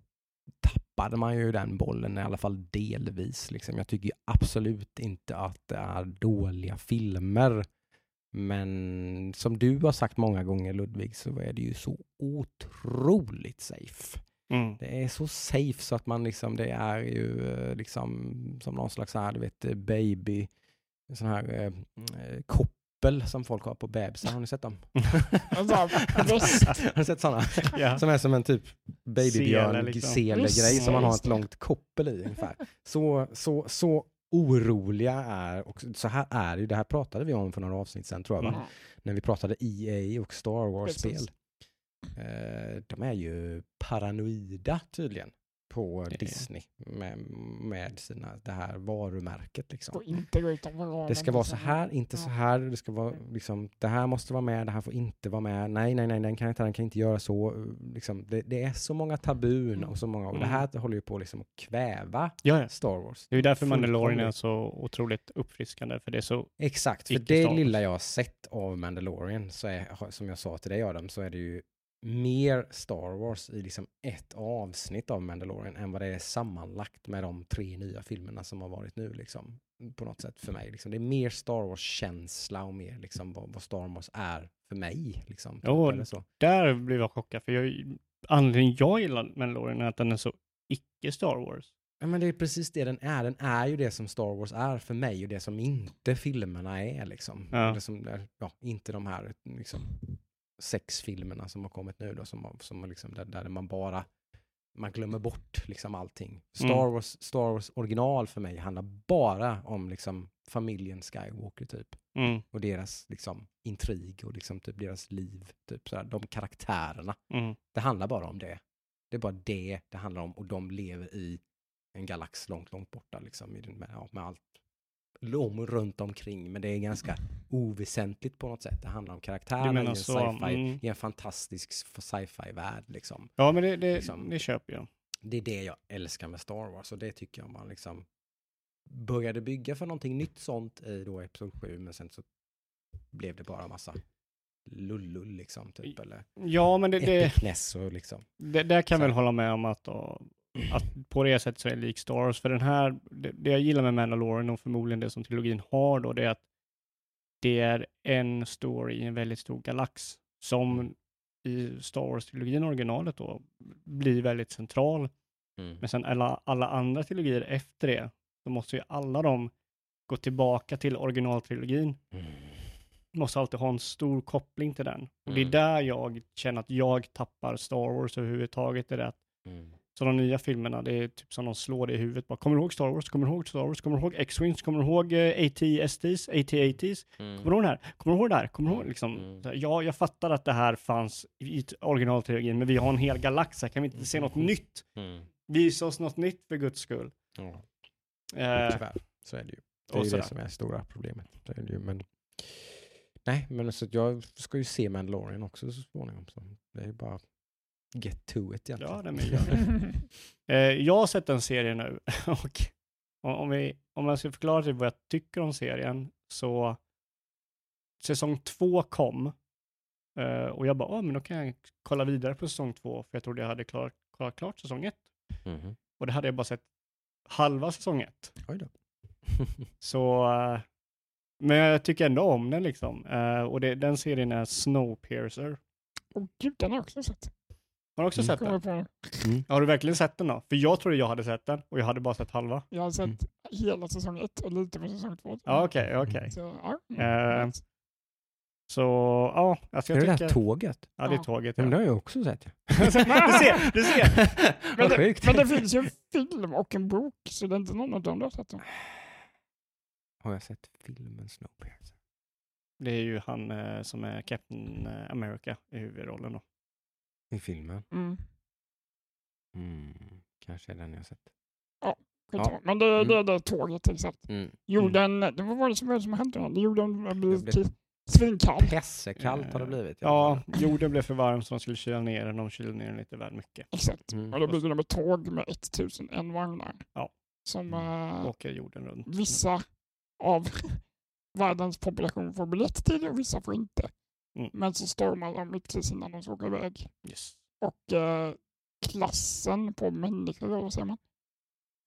tappade man ju den bollen i alla fall delvis. Liksom. Jag tycker absolut inte att det är dåliga filmer. Men som du har sagt många gånger Ludvig så är det ju så otroligt safe. Mm. Det är så safe så att man liksom, det är ju eh, liksom som någon slags här, du vet, baby, sån här eh, eh, koppel som folk har på bebisar. Har ni sett dem? Har ni sett sådana? Ja. Som är som en typ babybjörn, Sele, liksom. som man har ett långt koppel i ungefär. Så, så, så oroliga är, och så här är det ju, det här pratade vi om för några avsnitt sedan tror jag? Ja. när vi pratade EA och Star Wars-spel. Eh, de är ju paranoida tydligen på Disney med, med sina, det här varumärket. Liksom. Det ska vara så här, inte så här. Det ska vara liksom, det här måste vara med, det här får inte vara med. Nej, nej, nej, den kan inte, den kan inte göra så. Liksom, det, det är så många tabun och så många, och det här håller ju på liksom att kväva Ja, ja. Star Wars. Det är ju därför Mandalorian är så otroligt uppfriskande, för det är så Exakt, för det lilla jag har sett av Mandalorian, så är, som jag sa till dig Adam, så är det ju mer Star Wars i liksom ett avsnitt av Mandalorian än vad det är sammanlagt med de tre nya filmerna som har varit nu. Liksom, på något sätt för mig. Liksom. Det är mer Star Wars-känsla och mer liksom, vad, vad Star Wars är för mig. Liksom, typ, Jo, eller så. Där blev jag chockad, för jag, anledningen jag gillar Mandalorian är att den är så icke Star Wars. Ja, men det är precis det den är. Den är ju det som Star Wars är för mig och det som inte filmerna är. Liksom. Ja. Eller som ja, inte de här liksom, sex filmerna som har kommit nu då, som, som liksom, där, där man bara man glömmer bort liksom allting. Star, Mm. Wars, Star Wars original för mig handlar bara om liksom familjen Skywalker typ. Mm, Och deras liksom intrig och liksom typ deras liv. Typ sådär. De karaktärerna. mm, Det handlar bara om det. Det är bara det det handlar om och de lever i en galax långt, långt borta liksom, med, med allt om runt omkring. Men det är ganska oväsentligt på något sätt. Det handlar om Du karaktärerna i en, mm. i en fantastisk sci-fi-värld. Liksom. Ja, men det, det, Liksom. det köper jag. Det är det jag älskar med Star Wars och det tycker jag man liksom började bygga för någonting nytt sånt i då Episod 7 men sen så blev det bara massa lullull liksom typ eller Ja, men det, det, liksom. det, där kan jag väl hålla med om att, då, att på det sättet så är det lik Star Wars. För den här, det, det jag gillar med Mandalorian och förmodligen det som trilogin har då, det är att det är en story i en väldigt stor galax som i Star Wars-trilogin, originalet då, blir väldigt central. Mm. Men sen alla, alla andra trilogier efter det, så måste ju alla de gå tillbaka till originaltrilogin. Mm. Måste alltid ha en stor koppling till den. Och det är Mm. där jag känner att jag tappar Star Wars överhuvudtaget. Är det att, Mm. Så de nya filmerna, det är typ som de slår det i huvudet. Bara, kommer du ihåg Star Wars? Kommer du ihåg Star Wars? Kommer du ihåg X-Wings? Kommer du ihåg eh, AT-STs? AT-ATs? Kommer du ihåg det här? Kommer du ihåg det här? Kommer du ihåg liksom? Mm. Ja, jag fattar att det här fanns i originaltrilogin, men vi har en hel galax här. Kan vi inte se något Mm. nytt? Mm. Visa oss något nytt för guds skull. Ja, Eh, tyvärr. Så är det ju. Det är ju det som är stora problemet. Så är det ju, men... Nej, men så jag ska ju se Mandalorian också så småningom. Så det är ju bara get to it egentligen. Ja, nej, men gör det. Eh, jag har sett en serie nu och om, vi, om jag ska förklara typ vad jag tycker om serien så säsong två kom Eh, och jag bara, ah, men då kan jag kolla vidare på säsong två, för jag trodde jag hade klarat, klarat klart säsong ett. Mhm. Och det hade jag bara sett halva säsong ett. Oj då. Så, eh, men jag tycker ändå om den liksom. Och det, den serien är Snowpiercer. Åh gud, den har jag också sett. Har du också Mm. sett den? på nu. Har du verkligen sett den då? För jag trodde jag hade sett den och jag hade bara sett halva. Jag har sett Mm. hela säsong ett och lite på säsong två. Ja, okej, okej. Så, ja. Eh, Så, ja, alltså Är jag det det tycker... där tåget? Ja, det är tåget. Ja. Men det har jag också sett. Du ser, du ser. Men det, men det finns ju en film och en bok, så det är inte någon av dem du har sett. Dem. Har jag sett filmen Snowpiercer? Det är ju han eh, som är Captain eh, America i huvudrollen då. I filmen? Mm. Mm. Kanske är den jag har sett. skitsamma. Ja. Men det, Mm. det är det tåget exakt. Mm. Jorden, det var vad det som var det som hände? Jorden blivit blev- till svinkall. Pessekallt har det blivit. Ja, jorden blev för varm så de skulle kyla ner den. De kylade ner den lite väl mycket. Exakt. Mm. Och då blir det med tåg med 1001 vagnar. Ja. Som Mm. eh, Åker jorden runt. vissa av världens population får biljett till och vissa får inte. Mm. Men så stormar de precis innan de ska åka iväg. Yes. Och eh, klassen på människor, vad säger man?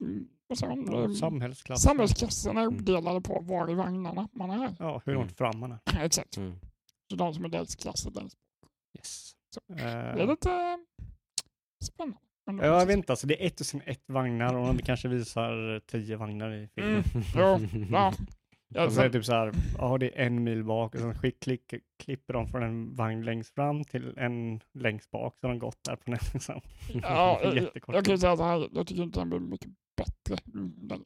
Mm, vad säger man? Ja, Mm, samhällsklass. Samhällsklassen är Mm. uppdelade på var i vagnarna man är. Ja, hur långt fram man är. Exakt. Mm. Så de som är dels klass och dels... Yes. Så. Eh, Det är lite eh, spännande. Ja, jag vet inte, alltså det är 1001 vagnar och de kanske visar 10 vagnar i filmen. Mm. Ja, ja. Ja, Och så är det sen, typ så här, ja det är en mil bak och sen skick, klick, klipper de från en vagn längst fram till en längst bak så har de gått där på den liksom. ja, jag, Jättekort jag kan ju säga så här, jag tycker inte den blir mycket bättre. Den,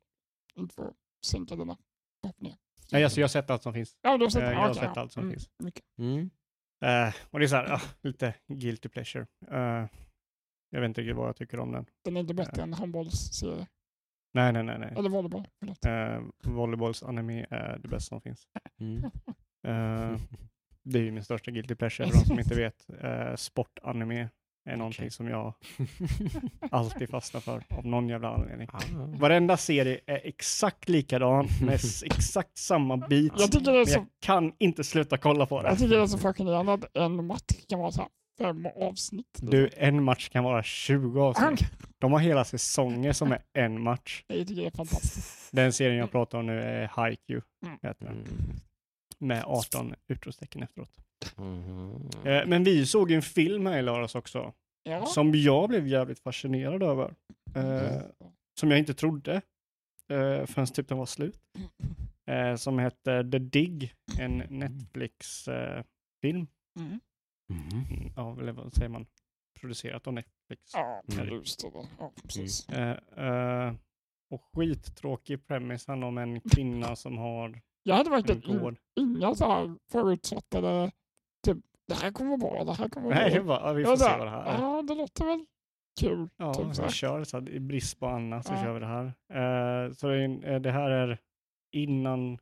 inte för att sänka dina förhoppningar. Nej, alltså jag har sett allt som finns. Ja, du har sett Eh, jag har sett ja. allt som Mm, finns. mycket. Mm. Eh, och det är så här, ja, lite guilty pleasure. Eh, jag vet inte riktigt vad jag tycker om den. Den är inte bättre än handbollsserie. Nej, nej, nej, nej. Eller volleyboll. Förlåt. Uh, volleyballs anime är det bästa som finns. Mm. Eh, det är ju min största guilty pleasure för de som inte vet. Uh, sportanime är någonting Okej. som jag alltid fastnar för av någon jävla anledning. Ah. Varenda serie är exakt likadan med exakt samma beats. Jag tycker det är Men jag kan inte sluta kolla på det. jag tycker det är så fascinerande att en match kan vara så här fem avsnitt. Du, en match kan vara 20 avsnitt. De har hela säsonger som är en match. Tycker det är fantastiskt. Den serien jag pratar om nu är Haiku. Mm. Heter den. Mm. Med 18 utropstecken efteråt. Mhm. Eh, Men vi såg en film här i lördags också. Ja. Som jag blev jävligt fascinerad över. Eh, som jag inte trodde. Eh, förrän typ den var slut. Eh, som heter The Dig. En Netflix-film. Mm. Mhm. ja, eller vad säger man? Producerat av Netflix. Ja, Mm. just det. Ja, precis. Eh, eh, och skittråkig premise handlar om en kvinna som har Jag hade en verkligen inga så här förutfattade, typ det här kommer vara bra, det här kommer vara Nej, det bra. var, ja, vi Jag får se vad det här är. Ja, det låter väl kul. Ja, typ så kör så här, i brist på annat så Ja. kör vi det här. Eh, så det här är innan,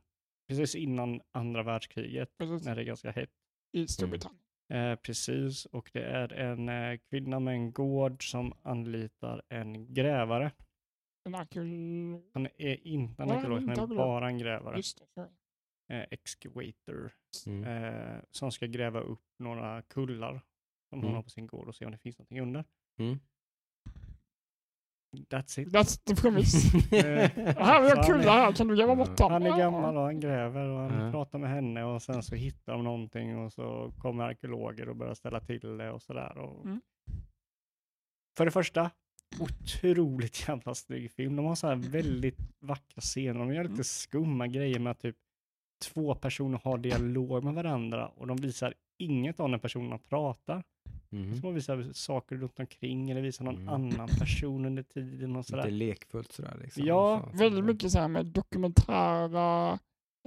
precis innan andra världskriget, Precis, när det är ganska hett. I Storbritannien. Eh, precis, och det är en eh, kvinna med en gård som anlitar en grävare. En arkeolog. Han är inte en arkeolog, han är bara en grävare. Just. Eh, excavator. Mm. Eh, som ska gräva upp några kullar som hon Mm. har på sin gård och se om det finns någonting under. Mm. That's it. That's the premise. Här, vi så har han kullar är- här, kan du gräva bort dem? Han är gammal och han gräver och han Ja. pratar med henne och sen så hittar de någonting och så kommer arkeologer och börjar ställa till det och sådär. Och... Mm. För det första, otroligt jävla snygg film. De har så här väldigt vackra scener. De gör lite Mm. skumma grejer med att typ två personer har dialog med varandra och de visar inget av när personerna pratar. Mhm. Som de visar saker runt omkring eller visar någon Mm. annan person under tiden och Lite sådär. lekfullt sådär liksom. Ja, Så- Väldigt mycket så här med dokumentära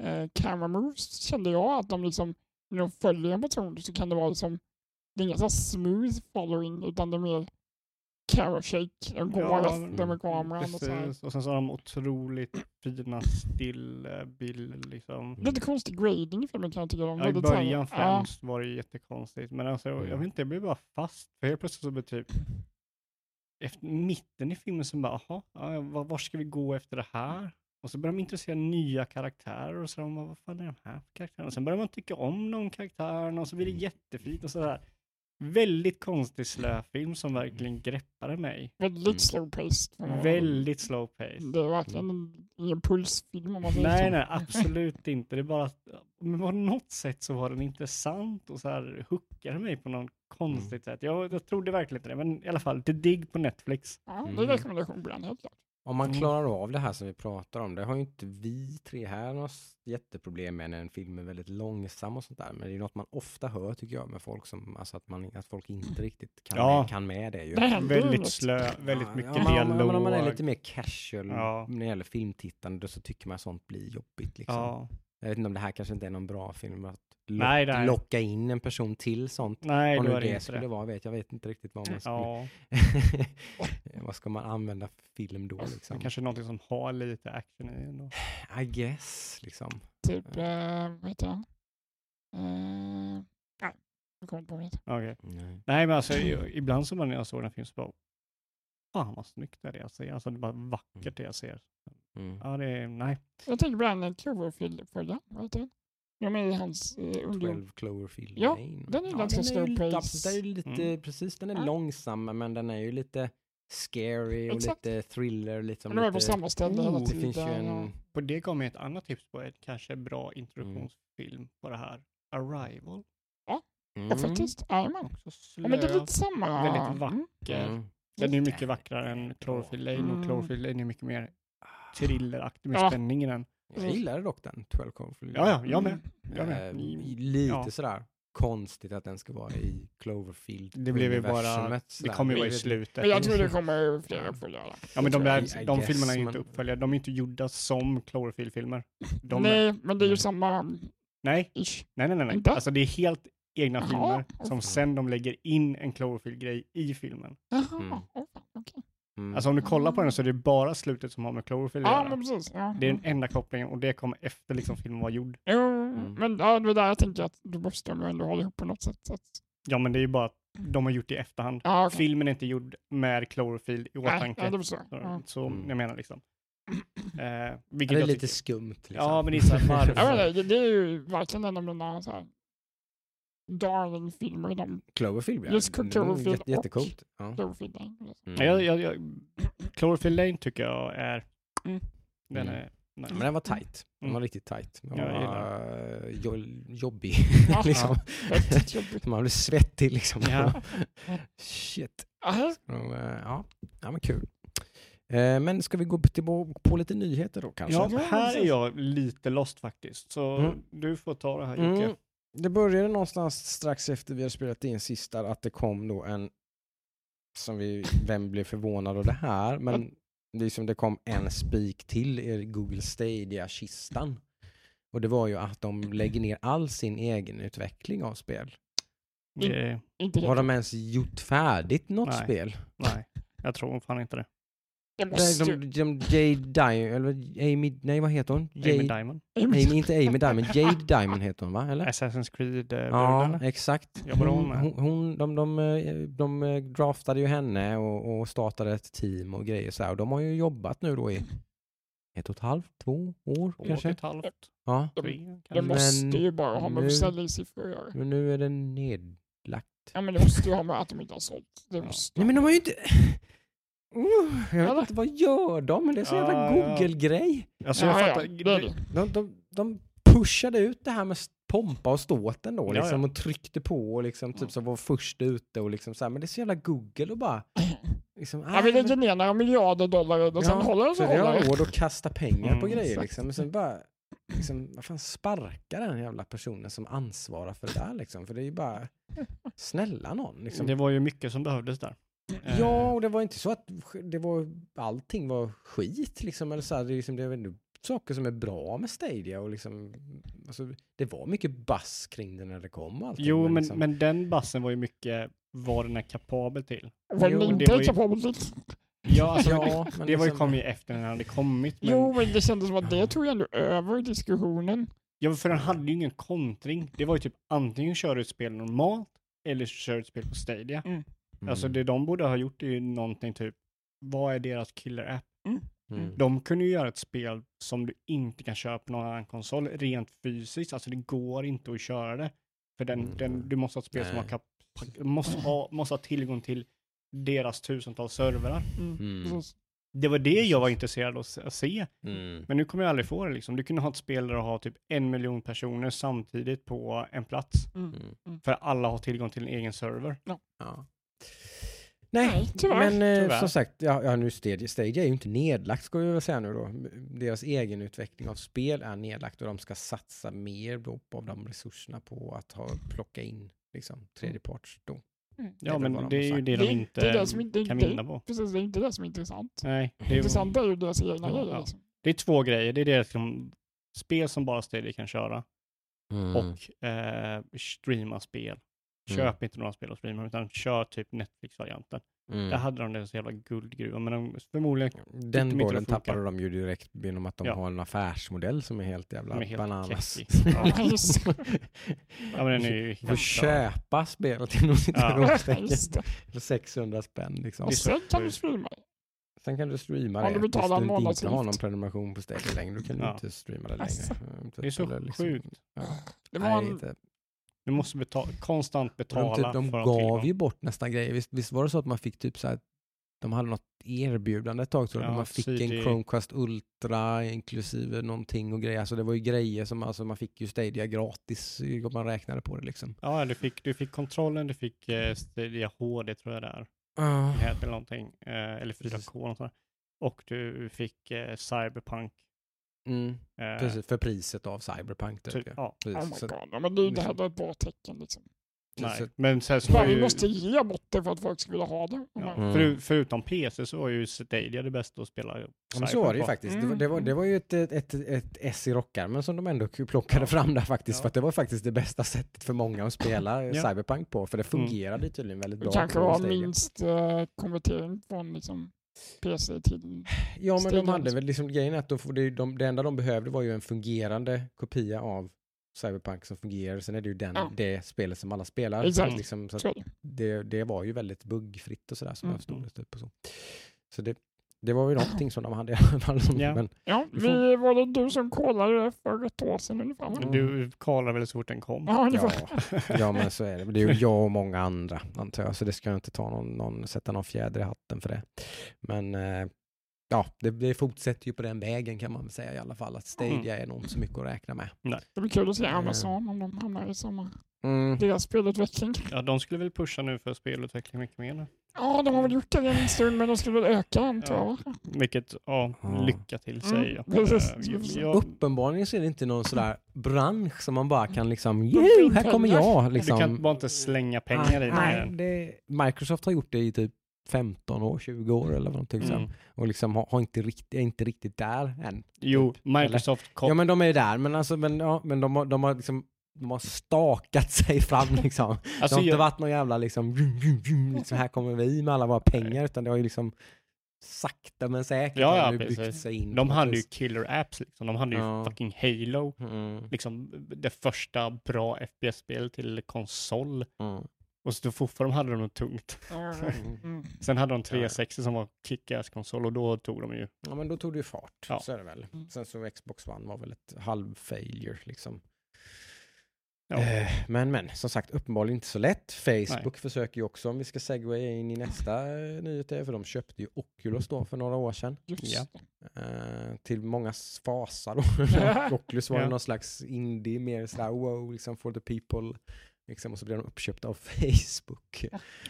eh, camera moves kände jag att de liksom, när de följer en person så kan det vara liksom, det är inga så här smooth following utan det är mer carrot shake. De går Ja, efter med kameran och så här. Precis, och sen så har de otroligt fina stillbilder liksom. Lite konstig grading i filmen kan jag tycka. Ja, I början ja, främst var det jättekonstigt, men alltså, jag Mm. vet inte, jag blev bara fast. För helt plötsligt så blev typ, efter mitten i filmen så bara, jaha, ja, var, var ska vi gå efter det här? Och så börjar man intressera nya karaktärer och så bara, vad fan är de här för karaktärerna? Och sen börjar man tycka om de karaktärerna och så blir det jättefint och sådär. Väldigt konstig slöfilm som verkligen greppade mig. Väldigt Mm. slow paced. Väldigt slow pace. Det är verkligen en, ingen pulsfilm om man säger Nej, så. nej, absolut inte. Det är bara att men på något sätt så var den intressant och så här hookade mig på något konstigt sätt. Jag, jag trodde verkligen inte det, men i alla fall, The Dig på Netflix. Ja, det är Mm. rekommendation bland helt klart. Om man Mm. klarar av det här som vi pratar om, det har ju inte vi tre här något jätteproblem med när en film är väldigt långsam och sånt där. Men det är något man ofta hör tycker jag med folk som, alltså att, man, att folk inte riktigt kan, Ja. med, kan med det ju. Det Väldigt slö, väldigt mycket ja, men, dialog. Men om man är lite mer casual Ja. när det gäller filmtittande så tycker man sånt blir jobbigt. Liksom. Ja. Jag vet inte om det här kanske inte är någon bra film att lock, Nej, nej. locka in en person till sånt. Nej, är det det inte skulle det. vara vet jag vet inte riktigt vad man skulle... Ja, vad ska man använda för film då liksom? kanske någonting som har lite action i ändå. I guess liksom. Typ, eh, vad heter han? Eh, nej, jag kommer inte på heter. Okej. Nej. Nej, men alltså ibland så när jag såg den här filmen så bara, fan vad snyggt det är det jag ser. Alltså det är bara vackert det jag ser. Mm. Ja, det är, nej. Jag tänker på den Cloverfield-följan. Vad heter den? De är i hans eh, underjord. 12 Cloverfield Ja, Lane. den är ganska den slow pace. den är ju lite, Mm. precis, den är Ja. långsam men den är ju lite scary och Exakt. lite thriller. Liksom, De är på lite, samma ställe hela oh, det finns ju tiden. en, ja. På det gav mig ett annat tips på ett kanske bra introduktionsfilm på det här. Arrival. Ja, faktiskt. Jajamän. Också slö, Ja, men det är lite samma. väldigt Mm. vacker. Mm. Den är ju mycket vackrare än Cloverfield Lane och Mm. Cloverfield Lane är mycket mer thrilleraktig med Ja. spänning i den. Jag gillade dock den, 12 Cloverfield Ja, ja, jag med. Mm. Jag med. Eh, lite Ja. sådär konstigt att den ska vara i Cloverfield. Det blev ju bara, det kommer ju vara i slutet. Men jag tror det kommer fler uppföljare. Ja men de, där, de filmerna är ju inte uppföljare, de är inte gjorda som Cloverfield-filmer. Nej, men det är ju Nej. samma nej, ish. nej, nej, nej, nej. Inte? Alltså det är helt egna Jaha, filmer som sen de lägger in en Cloverfield-grej i filmen. Jaha, Mm. okej. Mm. Alltså om du kollar på den så är det bara slutet som har med Cloverfield att Ja, göra. men precis. Ja. Det är den enda kopplingen och det kommer efter liksom filmen var gjord. Jo, Mm. men ja, det var där jag tänker att då måste de ändå hålla ihop på något sätt. Så att, Ja men det är ju bara att de har gjort det i efterhand. ja, okej. Filmen är inte gjord med Cloverfield i åtanke. ja, så. Så, Ja. så Mm. jag menar liksom. Eh, Ja, vilket det är lite tycker- skumt. Liksom. Ja men det är varför? Jag vet inte, det, det är ju verkligen en av mina så här, darling-filmer. De Cloverfield, ja. Just Cloverfield jätte, jättecoolt. Ja. Cloverfield. nej. Mm. Ja, jag, jag, jag, Cloverfield Lane tycker jag är... Mm. Den Mm. är... Nej. Men den var tight. Den Mm. var riktigt tight. Den Ja, var jo, jobbig. Liksom. Man blev svettig liksom. Ja. Shit. Eh, ja. ja, men kul. Eh, Men ska vi gå tillbaka på lite nyheter då kanske? Ja, här är jag lite lost faktiskt. Så Mm. du får ta det här Jocke. Mm. Det började någonstans strax efter vi hade spelat in sist där att det kom då en, som vi, vem blev förvånad av det här, men liksom det kom en spik till i Google Stadia-kistan. Och det var ju att de lägger ner all sin egen utveckling av spel. Inte Har de ens gjort färdigt något Nej. spel? nej, jag tror fan inte det. Det de, de, Jade Diamond, eller Amy, nej vad heter hon? Amy Jade, Diamond. Amy, inte Amy Diamond, Jade Diamond heter hon va? Eller? Assassin's Creed eh, Ja, exakt. Jobbar hon Hon, hon, hon, de, de, eh, de eh, draftade ju henne och, och startade ett team och grejer så här. Och de har ju jobbat nu då i ett och ett halvt, två år och kanske. ett halvt, Ja, Det kanske. måste ju bara ha med försäljningssiffror att göra. men nu är den nedlagt. Ja, men det måste ju ha med att de inte har sålt. Det Ja. måste. Nej men de har ju inte... Uh, jag vet inte, vad gör de? Men det är så jävla Ja, ja. Google-grej. Alltså jag ja, fattar. ja. De, de, de pushade ut det här med pompa och ståten då, Ja, liksom, ja. och tryckte på och liksom, Ja. typ så var först ute och liksom så här. Men det är så jävla Google och bara... Liksom, Ja, vi äh, lägger ner några miljarder dollar och sen håller det så har håller det. råd att kasta pengar på Mm, grejer exakt. liksom. Men sen bara, liksom, vad fan sparka den jävla personen som ansvarar för det där liksom. För det är ju bara, snälla någon liksom. Det var ju mycket som behövdes där. Eh, Ja, och det var inte så att det var, allting var skit liksom. Eller så här, det, liksom, det är väl saker som är bra med Stadia och liksom, alltså, det var mycket bass kring det när det kom allting. Jo, men, liksom, men den bassen var ju mycket vad den är kapabel till. Vad den det inte var är ju- kapabel till. Ja, alltså, Ja, det, men det var ju liksom- kom ju efter när den hade kommit. Men, Jo, men det kändes som att det tog ju ändå över diskussionen. Ja, för den hade ju ingen kontring. Det var ju typ antingen köra ett spel normalt eller köra ett spel på Stadia. mm. Alltså det de borde ha gjort är ju någonting typ, vad är deras killer app? Mm. De kunde ju göra ett spel som du inte kan köpa på någon annan konsol rent fysiskt. Alltså det går inte att köra det. För den, Mm. den, du måste ha ett spel som har, Nej. kap, måste, ha, måste ha tillgång till deras tusentals servrar. Mm. Mm. Det var det jag var intresserad av att se-. Mm. Men nu kommer jag aldrig få det liksom. Du kunde ha ett spel där du har typ en miljon personer samtidigt på en plats. Mm. Mm. För alla har tillgång till en egen server. Ja. Nej, Nej, tyvärr. men eh, Tyvärr. som sagt, ja, ja, nu Stage, Stage är ju inte nedlagt ska vi väl säga nu då. Deras egen utveckling av spel är nedlagt och de ska satsa mer då på av de resurserna på att ha, plocka in liksom, tredjeparts då. Mm. Det Ja, men de det är ju det de inte det är det som inte kan det, vinna på. Precis, det är inte det som är intressant. Nej, Det det är, intressanta är ju deras egna Ja, grejer. ja. Liksom. det är två grejer. Det är det liksom, spel som bara Stadia kan köra Mm. och eh, streama spel. Köp inte några spel och streama utan kör typ Netflix-varianten. Mm. Där hade de det så jävla guldgruva, men de förmodligen Den de bollen funkar. tappade de ju direkt genom att de Ja. har en affärsmodell som är helt jävla är helt bananas. Ja, det. Ja, men den är ju helt köpa spelet inom Ja, citationstecken för 600 spänn. Liksom. Sen kan du streama. Sen kan du streama Om det. du betalar en du inte månadsavgift. har någon prenumeration på Stadia längre. Då kan du Ja. inte streama det längre. Alltså. Det är så liksom- sjukt. Ja. Det var Nej, en, inte. Du måste betala, konstant De, betala typ, de för gav ju bort nästan grejer. Visst, visst var det så att man fick typ så här, de hade något erbjudande ett tag tror jag, Ja, man fick CD. en Chromecast Ultra inklusive någonting och grejer. Alltså det var ju grejer som, alltså man fick ju Stadia gratis om man räknade på det liksom. Ja, du fick, du fick kontrollen, du fick eh, Stadia HD tror jag det är. Uh, heter någonting. Eh, eller 4K och sånt där. Och du fick eh, Cyberpunk. Mm, Eh, precis, för priset av Cyberpunk. Typ, ja. Precis. oh my Så- god. Ja, men det, det här liksom- var ett bra tecken. Liksom. Nej. så- Men sen så var vi ju, måste ge bort det för att folk ska vilja ha det. ja, Mm. för, förutom PC så var ju Stadia det bästa att spela Ja, men så var det ju faktiskt. Det, var, Mm. det, var, det var ju ett, ett, ett, ett S i rockärmen som de ändå plockade Ja. fram där faktiskt. Ja. För att det var faktiskt det bästa sättet för många att spela Ja. Cyberpunk på. För det fungerade tydligen väldigt Det bra. kanske på var minst eh, konvertering från liksom, PC till... Ja, men de Stadia. hade väl liksom grejen att de, det, de, det enda de behövde var ju en fungerande kopia av Cyberpunk som fungerar. Sen är det ju den, Ja. det spelet som alla spelar. Exakt. Liksom, så det. det, det var ju väldigt buggfritt och sådär som Mm. jag förstod det. Typ och så så det, det var ju någonting som de hade i alla fall. Ja. Men, Ja, Vi får- var det du som kollade det för ett år sedan ungefär? Mm. Du kollade väl så fort den kom? Ja, ja, ja, men så är det. Det är ju jag och många andra antar jag. Så det ska jag inte ta någon, någon, sätta någon fjäder i hatten för det. Men eh, ja, det, det fortsätter ju på den vägen kan man väl säga i alla fall. Att Stadia är nog inte så mycket att räkna med. Det blir kul att se Mm. Amazon om de hamnar i samma, Mm. deras spelutveckling. Ja, de skulle väl pusha nu för spelutveckling mycket mer nu. Ja, de har väl gjort det en stund men de skulle väl öka antar jag. Vilket, ja, lycka till Mm, säger jag. precis. Eh, jag- jag- Uppenbarligen så är det inte någon sådär bransch som man bara kan liksom, "Joho, här kommer jag. Du Liksom. kan bara inte slänga pengar i Nej, det. det. Microsoft har gjort det i typ 15 år, 20 år eller någonting Mm. sånt. Och liksom har, har inte riktigt, är inte riktigt där än. Jo, Typ, Microsoft kom. Ja men de är ju där, men, alltså, men, ja, men de, har, de har liksom de har stakat sig fram liksom. alltså, det har inte jag, varit någon jävla liksom, vum, vum, vum, liksom, här kommer vi med alla våra pengar, utan det har ju liksom sakta men säkert Ja, ja, byggt sig in. de hade ju killer apps liksom. De hade ju Ja. fucking Halo. Mm, Liksom det första bra FPS-spel till konsol. mm, Och så fortfarande hade de något tungt. Mm. mm. Sen hade de 360 som var kick-ass konsol och då tog de ju. Ja men då tog det ju fart, Ja. så är det väl. Mm. Sen så Xbox One var väl ett halv failure liksom. Ja. Eh, Men men, som sagt uppenbarligen inte så lätt. Facebook försöker ju också, om vi ska segwaya in i nästa eh, nyhet, är, för de köpte ju Oculus då för några år sedan. Ja. Eh, till mångas fasa då. Oculus var Ja. någon slags indie, mer sådär wow, liksom for the people. Liksom, och så blev de uppköpta av Facebook.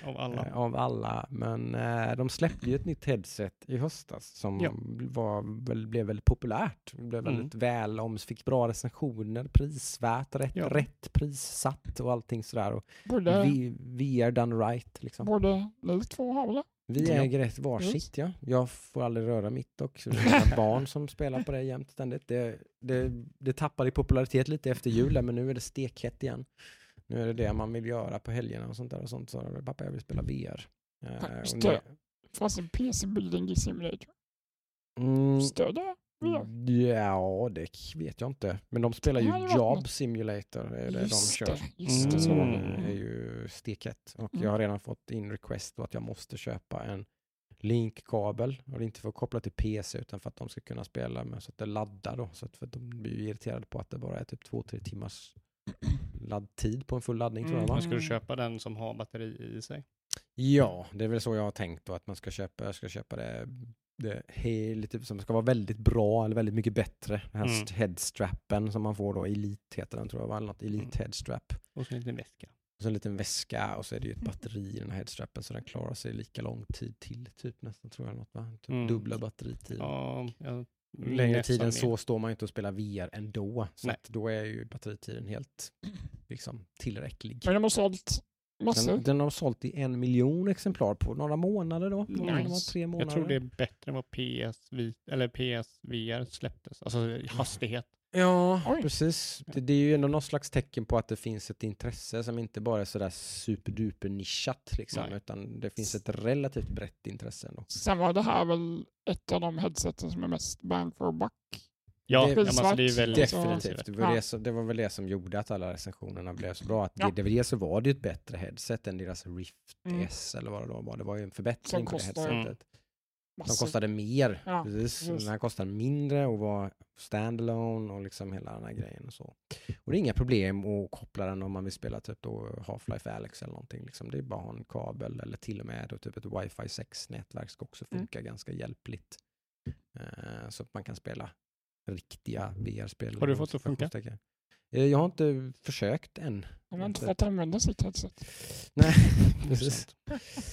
Av alla. Eh, av alla. Men eh, de släppte ju ett nytt headset i höstas som Ja. var, väl, blev väldigt populärt. Det blev Mm. väldigt väl om, fick bra recensioner, prisvärt, rätt, Ja. rätt prissatt och allting sådär. Och Både, vi, VR done right liksom. både ni två har väl det? Vi äger ett varsitt ja. Jag får aldrig röra mitt och så det är mina barn som spelar på det jämt ständigt. Det, det, det tappade i popularitet lite efter jul där, men nu är det stekhett igen. Nu är det det man vill göra på helgerna och sånt där och sånt. Så pappa jag vill spela VR. Eh, och Stö- nu- Fast en PC Building Simulator. Mm, Stödjer VR? Ja, det vet jag inte. Men de spelar ju Det Job något. Simulator. Är det Just de kör. det, just det. Så Mm. det. det är ju stekhett. Och Mm. jag har redan fått in request på att jag måste köpa en Link-kabel och det inte får koppla till PC utan för att de ska kunna spela med så att det laddar då. Så att, för att de blir ju irriterade på att det bara är typ två, tre timmars laddtid på en full laddning tror jag Mm. Men ska du köpa den som har batteri i sig? Ja, det är väl så jag har tänkt då att man ska köpa, jag ska köpa det, det he, lite, som ska vara väldigt bra eller väldigt mycket bättre. Den här Mm. headstrappen som man får då, Elite heter den tror jag, va? eller något Elite Mm. headstrap. Och så en liten väska. Och så en liten väska och så är det ju ett batteri i den här headstrappen så den klarar sig lika lång tid till typ nästan tror jag. Något, va? Typ Mm. dubbla batteritiden. Ja, jag, Längre tid än så står man inte och spelar VR ändå. Så Nej. att då är ju batteritiden helt liksom, tillräcklig. Men de har sålt massor. Den, den har sålt i en miljon exemplar på några månader då. Några Nice. månader, tre månader. Jag tror det är bättre än vad PS, eller PSVR släpptes. Alltså hastighet. Ja, Oj. precis. Det, det är ju ändå något slags tecken på att det finns ett intresse som inte bara är sådär superduper nischat liksom, Nej. utan det finns ett relativt brett intresse ändå. Sen var det här väl ett av de headseten som är mest bang for buck. Ja, Det- ja alltså det är väldigt Definitivt. Det var, Ja. det, som, det var väl det som gjorde att alla recensionerna blev så bra. Att Ja. det, det så var det ju ett bättre headset än deras Rift Mm. S eller vad det då var. Det var ju en förbättring på det headsetet. De Massor. kostade mer. Ja, precis. precis. Den här kostade mindre och var standalone och liksom hela den här grejen och så. Och det är inga problem att koppla den om man vill spela typ då Half-Life Alyx eller någonting. Liksom. Det är bara en kabel eller till och med då typ ett Wi-Fi 6-nätverk ska också Mm. funka ganska hjälpligt. Eh, så att man kan spela riktiga VR-spel. Har du fått det att funka? Eh, Jag har inte försökt än. De har inte fått använda sitt headset. Nej, precis.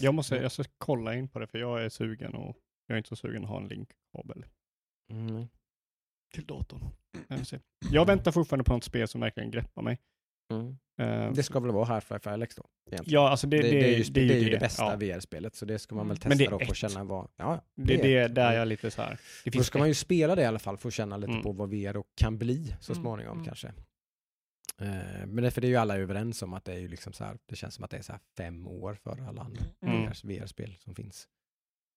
Jag måste, jag ska kolla in på det för jag är sugen och jag är inte så sugen att ha en linkkabel Mm. till datorn. Se. jag väntar fortfarande på något spel som verkligen greppar mig. Mm. Eh, Det ska väl vara Half-Life Alyx då? egentligen. ja, alltså det, Det, det, det, är ju, det, är ju det det. bästa Ja, VR-spelet, så det ska man väl testa det då för att ett. känna vad... Ja, det är ett. det där jag är lite så här. Det Då ska man ju spela det i alla fall för att känna lite Mm. på vad VR då kan bli så Mm, småningom mm. kanske. Eh, men det, för det är ju alla överens om att det är ju liksom så här, det känns som att det är så här fem år före alla andra Mm. VR VR-spel som finns.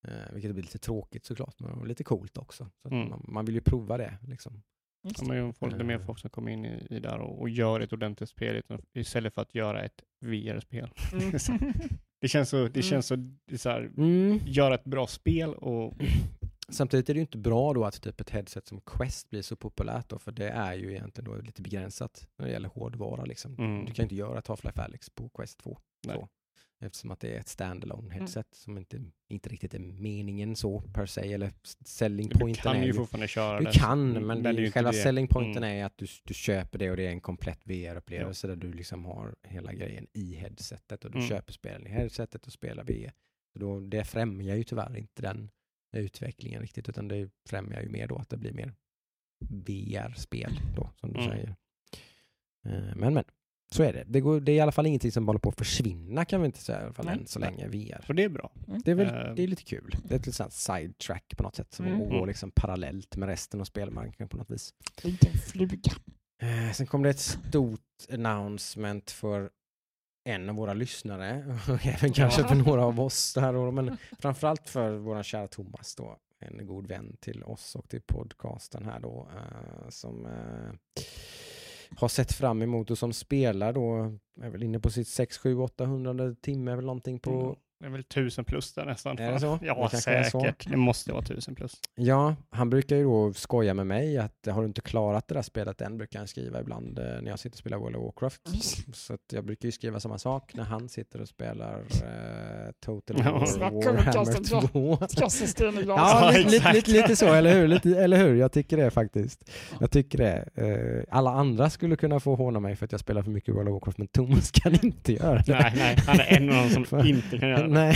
Eh, vilket blir lite tråkigt såklart, men lite coolt också. Så Mm. man, man vill ju prova det liksom. Ja, det. men får lite mer Eh. folk som kommer in i, i där och, och gör ett ordentligt spel utan- istället för att göra ett VR-spel. Mm. Det känns så, det Mm. känns så, det är så här, Mm. göra ett bra spel och Samtidigt är det ju inte bra då att typ ett headset som Quest blir så populärt då, för det är ju egentligen då lite begränsat när det gäller hårdvara liksom. Mm. Du kan ju inte göra ett Half-Life Alyx på Quest 2. Nej. Så. Eftersom att det är ett standalone headset som inte, inte riktigt är meningen så per se, eller selling du pointen kan är ju ju fortfarande köra du det. kan, Mm, men det det, själva det. selling pointen Mm. är att du, du köper det och det är en komplett VR-upplevelse där du liksom har hela grejen i headsetet och du Mm. köper spelen i headsetet och spelar VR. Så då, det främjar ju tyvärr inte den utvecklingen riktigt, utan det främjar ju mer då att det blir mer VR-spel då, som du Mm. säger. Eh, Men men, så är det. Det, går, det är i alla fall ingenting som håller på att försvinna kan vi inte säga i alla fall Nej. än så länge VR. Så det är bra. Det är, väl, Eh. det är lite kul. Det är ett litet sidetrack på något sätt som Mm. går liksom parallellt med resten av spelmarknaden på något vis. Inte en fluga. Eh, sen kom det ett stort announcement för en av våra lyssnare och även kanske för några av oss där då, men framförallt för vår kära Thomas då, en god vän till oss och till podcasten här då, eh, som eh, har sett fram emot och som spelar då, är väl inne på sitt 6, 7, 800 timme eller någonting på Mm. Det är väl tusen plus där nästan. Är det så? Ja, Det säkert. Det måste vara tusen plus. Ja, han brukar ju då skoja med mig att har du inte klarat det där spelet än, brukar han skriva ibland eh, när jag sitter och spelar World of Warcraft. Så att jag brukar ju skriva samma sak när han sitter och spelar eh, Total Ja. War om Warhammer Karsten, 2. Kasta sten i glas. Ja, Ja, lite, lite, lite, lite så, eller hur? Lite, eller hur? Jag tycker det faktiskt. Jag tycker det. Eh, alla andra skulle kunna få håna mig för att jag spelar för mycket World of Warcraft, men Thomas kan inte göra det. Nej, nej, han är en av de som Mm. inte kan göra det. Nej.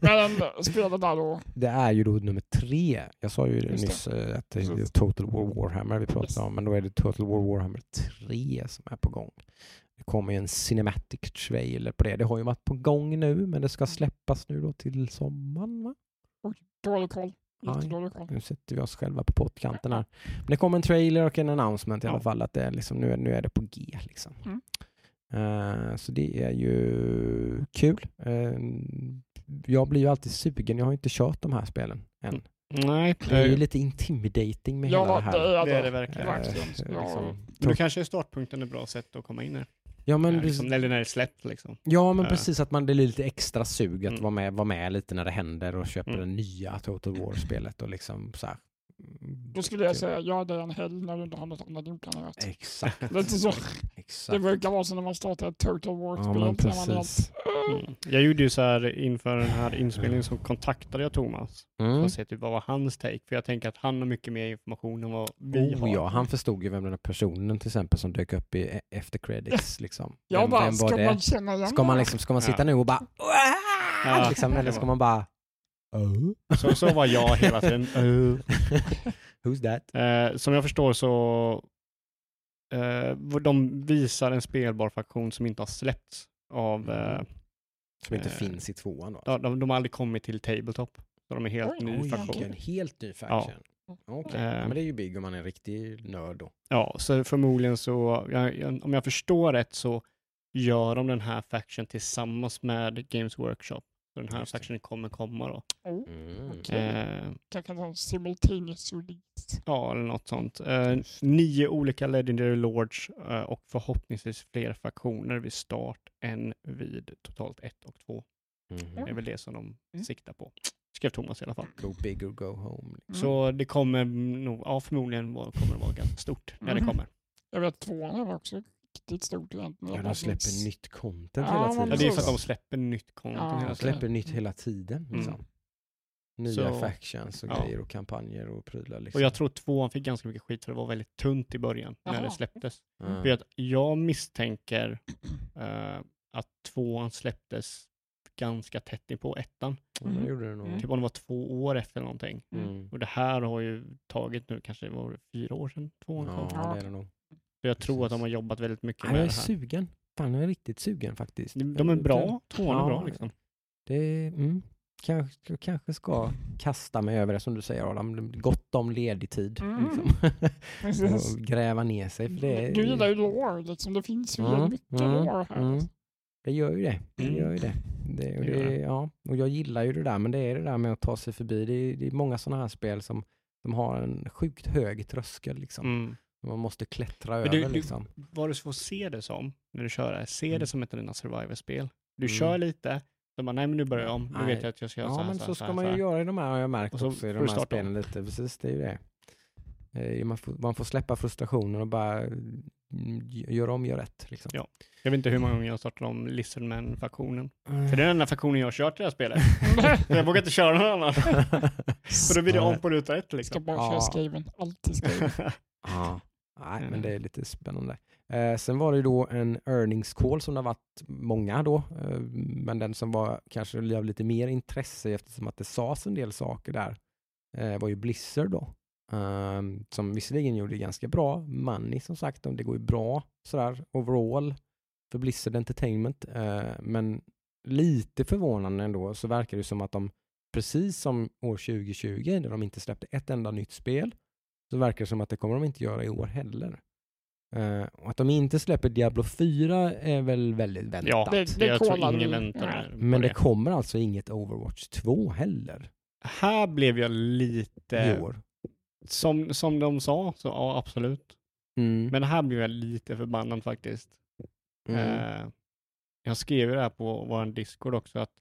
Men spelar där då. Det är ju då nummer tre. Jag sa ju Just det. nyss eh, att det är. Total War Warhammer vi pratar Yes. om, men då är det Total War Warhammer 3 som är på gång. Det kommer ju en cinematic trailer på det. Det har ju varit på gång nu, men det ska släppas nu då till sommaren va? Dålig koll. Aj. Nu sätter vi oss själva på pottkanten här. Men det kommer en trailer och en announcement i alla Ja. fall att det är liksom, nu, är, nu är det på G. Liksom. Mm. Eh, så det är ju kul. Eh, jag blir ju alltid sugen. Jag har inte kört de här spelen än. Nej, Det är ju lite intimidating med hela det Ja, här. det är Det är det verkligen. Ja. liksom. Men då kanske startpunkten är ett bra sätt att komma in här. Ja men, du- liksom, eller när det släpps liksom. ja, men Eh. precis att man, det är lite extra sug att Mm. vara, med, vara med lite när det händer och köpa Mm. det nya Total War-spelet och liksom så här. Då skulle jag säga ja, det är en helg när du inte har något annat inplanerat. Exakt, Lite så. Det exakt. brukar vara så när man startar ett Total Ja, War-spel. man helt, Mm. Jag gjorde ju så här inför den här inspelningen så kontaktade jag Thomas för Mm. att se typ vad var hans take. För jag tänker att han har mycket mer information än vad vi har. Oh, ja, han förstod ju vem den här personen till exempel som dök upp i e- efter credits liksom. Jag Vem, bara, vem var ska det? man känna igen Ska man, det? liksom, ska man sitta Ja. nu och bara Ja, liksom, det eller ska man bara oh. Så, så var jag hela tiden. Uh. Who's that? Eh, som jag förstår så eh, de visar en spelbar faktion som inte har släppts av eh, Som inte Eh, finns i tvåan då? ja, de, de har aldrig kommit till Tabletop. Så de är helt Oj, ny faktion. en helt ny faction? Okej, Eh. men det är ju big om man är en riktig nörd då. Ja, så förmodligen så, jag, jag, om jag förstår rätt så gör de den här faction tillsammans med Games Workshop. Så den här factionen kommer komma då. Oh, Mm. Okej. Eh, kanske någon simultaneous release. ja, eller något sånt. Eh, nio olika Legendary Lords eh, och förhoppningsvis fler faktioner vid start än vid totalt ett och två. Mhm. Det är väl det som de Mm. siktar på. Skrev Thomas i alla fall. Go big or go home. Mm. Så det kommer nog, ja förmodligen kommer det vara ganska stort när det Mhm. kommer. Jag vet tvåan var också riktigt stort egentligen. Ja, de släpper nytt content Ja, hela tiden. Ja, det är för att de släpper nytt content Ja, hela tiden. släpper nytt hela tiden. Mm. Liksom. Nya Så- factions och ja. grejer och kampanjer och prylar. Liksom. Och jag tror tvåan fick ganska mycket skit för det var väldigt tunt i början när Jaha. det släpptes. Mm. För att jag misstänker eh, att tvåan släpptes ganska tätt in på ettan. Ja, det gjorde det nog. Mm. Typ om det var två år efter någonting. Mm. Och det här har ju tagit nu kanske var det fyra år sedan tvåan kom. Ja, det är det nog. Så jag tror att de har jobbat väldigt mycket Ja, med jag är det här. sugen. Fan, jag är riktigt sugen faktiskt. De är bra, tvåan är Ja. bra liksom. Det, mm, kanske, jag kanske ska kasta mig över det som du säger Adam. Gott om ledig tid. Mm. Liksom. Och gräva ner sig. För det, Du gillar ju lore, liksom. det finns ju Mm, mycket mm, lore här. mm. det gör ju det. Det Mm. gör ju det. det, och, Det ja, och jag gillar ju det där, men det är det där med att ta sig förbi. Det är, det är många sådana här spel som, som har en sjukt hög tröskel. Liksom. Man måste klättra Men över. du- du- liksom. Vad du får se det som när du kör det, se Mm. det som ett av dina survival-spel. Du Mm. kör lite, så bara, nej men nu börjar jag om, nu Nej. vet jag att jag ska göra så Ja, här, men så, så ska så man så ju göra i de här, har jag märkt Och så också, i de här starta om. spelen lite. Precis, det är ju det. Eh, Man får, man får släppa frustrationen och bara mm, göra om, göra rätt. Liksom. Ja. Jag vet inte hur många gånger jag har startat om Lizardman-faktionen. För Mm. det är den enda faktionen jag har kört i det här spelet. Så jag vågar inte köra någon annan. För då blir det om på ruta ett Ska liksom. bara Ja. köra skriven, alltid skriven. Ja, nej, men Mm. det är lite spännande. Eh, sen var det ju då en earnings call som det har varit många då, eh, men den som var kanske av lite mer intresse eftersom att det sades en del saker där eh, var ju Blizzard då. Eh, som visserligen gjorde ganska bra money som sagt, det går ju bra sådär overall för Blizzard Entertainment, eh, men lite förvånande ändå så verkar det som att de precis som år 2020 när de inte släppte ett enda nytt spel så verkar det som att det kommer de inte göra i år heller. Eh, och att de inte släpper Diablo 4 är väl väldigt väntat. Ja, Det- det, jag tror ingen väntar Men det det. kommer alltså inget Overwatch 2 heller Här blev jag i lite, år. som, som de sa, så ja absolut. Mm. Men här blev jag lite förbannad faktiskt. mm. Eh, jag skrev ju det här på vår Discord också att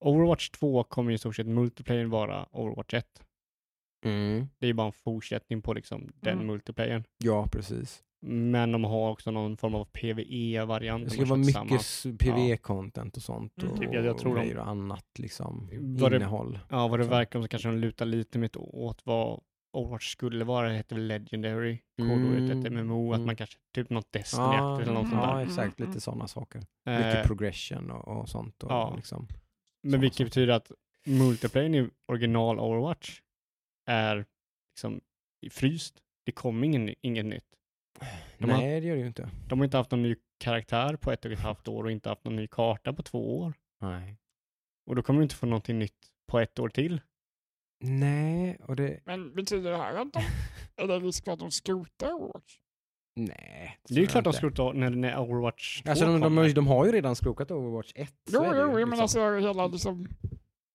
Overwatch 2 kommer i stort sett multiplayer vara Overwatch 1. Mm. Det är ju bara en fortsättning på liksom den Mm. multiplayern. Ja, precis. Men de har också någon form av PVE-variant. Det de ska vara mycket PVE-content och sånt Mm. och, Typ, jag- jag tror de- grejer och annat liksom. Var det- Innehåll. Ja, vad det verkar som så kanske de lutar lite mer åt vad Overwatch skulle vara. Det heter väl Legendary, kodordet, Mm. ett MMO, att Mm. man kanske, typ något Ja, Destiny eller något sånt ja där. exakt. Mm. Lite sådana saker. Eh, Mycket progression och, och sånt. Och ja. liksom. men vilket saker. betyder att multiplayern i original Overwatch är liksom fryst. Det kommer ingen, inget nytt. De har- Nej, det gör det ju inte. De har inte haft någon ny karaktär på ett och ett halvt år och inte haft någon ny karta på två år. Nej. Och då kommer du inte få någonting nytt på ett år till. Nej, och det... Men betyder det här att de, är det risk för att de skrotar Overwatch? Nej. Det är ju klart de skrotar när, när Overwatch 2 Alltså de, de, har ju- de har ju redan skrotat Overwatch 1. så Jo, jo, ju, men liksom. alltså hela liksom...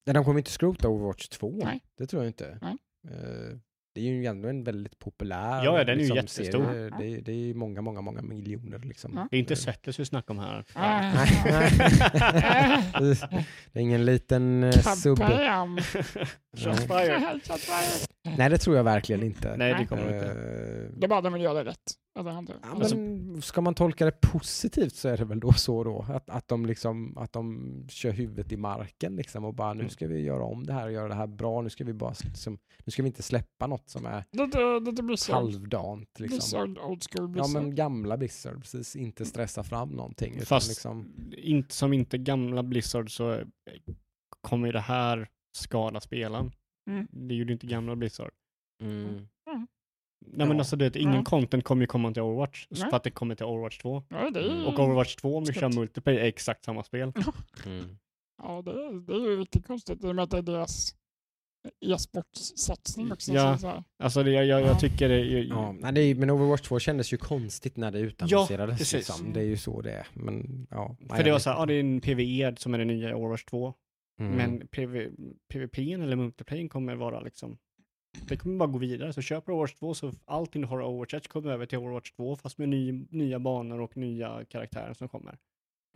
Nej, de kommer inte skrota Overwatch 2. Nej. Det tror jag inte. Nej. Eh, det är ju ändå en väldigt populär Ja, ja, den är ju liksom, jättestor. serie. Det, är- det är ju många, många, många miljoner liksom. Ja. Det är inte Settlers vi snackar om här. Det är ingen liten eh, sub. Kabam! Nej, det tror jag verkligen inte. Nej, det kommer inte. Eh, Det är bara de vill göra rätt. Eller han Ja, alltså, men ska man tolka det positivt så är det väl då så då att, att, de, liksom, att de kör huvudet i marken liksom och bara nu Mm. ska vi göra om det här och göra det här bra. Nu ska vi bara liksom, nu ska vi inte släppa något som är lite, halvdant. Liksom. Blizzard, old school Ja Blizzard. men gamla Blizzard, precis. Inte stressa fram någonting. Utan Fast liksom, inte, som inte gamla Blizzard så kommer ju det här skada spelen. Mm. Det gjorde inte gamla Blizzard. mm, Nej men Ja. alltså det, ingen Ja. content kommer ju komma till Overwatch Nej. för att det kommer till Overwatch 2. Ja, det är, ju- Och Overwatch 2 om du kör Skumt. multiplayer är exakt samma spel. mm. ja, det, är, det är ju riktigt konstigt i och med att det är deras e-sportsatsning också. Ja. Så. Alltså det, jag, jag, Ja. jag tycker det är, Ja, nej, det är, men Overwatch 2 kändes ju konstigt när det utannonserades. precis. liksom. Det är ju så det är. Men, ja, för det var vet så här, ja det är en PVE som är det nya i Overwatch 2. Mm. Men PV, PVP eller multiplayer kommer vara liksom det kommer bara gå vidare. Så köp Overwatch 2 så allting du har i Overwatch 1 kommer över till Overwatch 2 fast med ny, nya banor och nya karaktärer som kommer.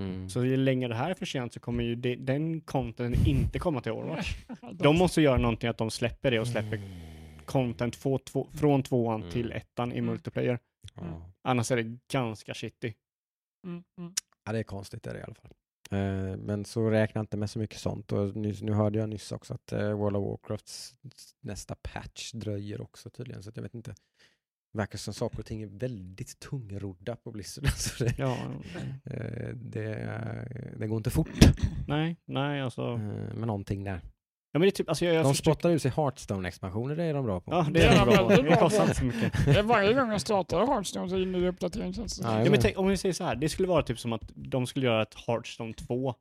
Mm. Så ju längre det här är för sent så kommer ju det, den contenten inte komma till Overwatch. De, måste göra någonting att de släpper det och släpper Mm. content två, två, från tvåan Mm. till ettan i Mm. multiplayer. Ja. Annars är det ganska shitty. mm, mm. Ja, det är konstigt det är det i alla fall. Eh, men så räknar jag inte med så mycket sånt. Och nyss, nu hörde jag nyss också att eh, World of Warcrafts nästa patch dröjer också tydligen. Så jag vet inte. Det verkar som saker och ting är väldigt tungrodda på Blizzard. Så det, Ja, eh, det, det går inte fort nej, nej alltså. med någonting där. Ja men det är typ, alltså jag, jag De försöker- spottar ut sig Hearthstone-expansioner, det är de bra på. Ja, det Det är är de bra på. Det bra kostar inte så mycket. Det är Varje gång jag startar Hearthstone så är det en ny uppdatering känns det som. Ja, men tänk, om vi säger så här, det skulle vara typ som att de skulle göra ett Hearthstone 2.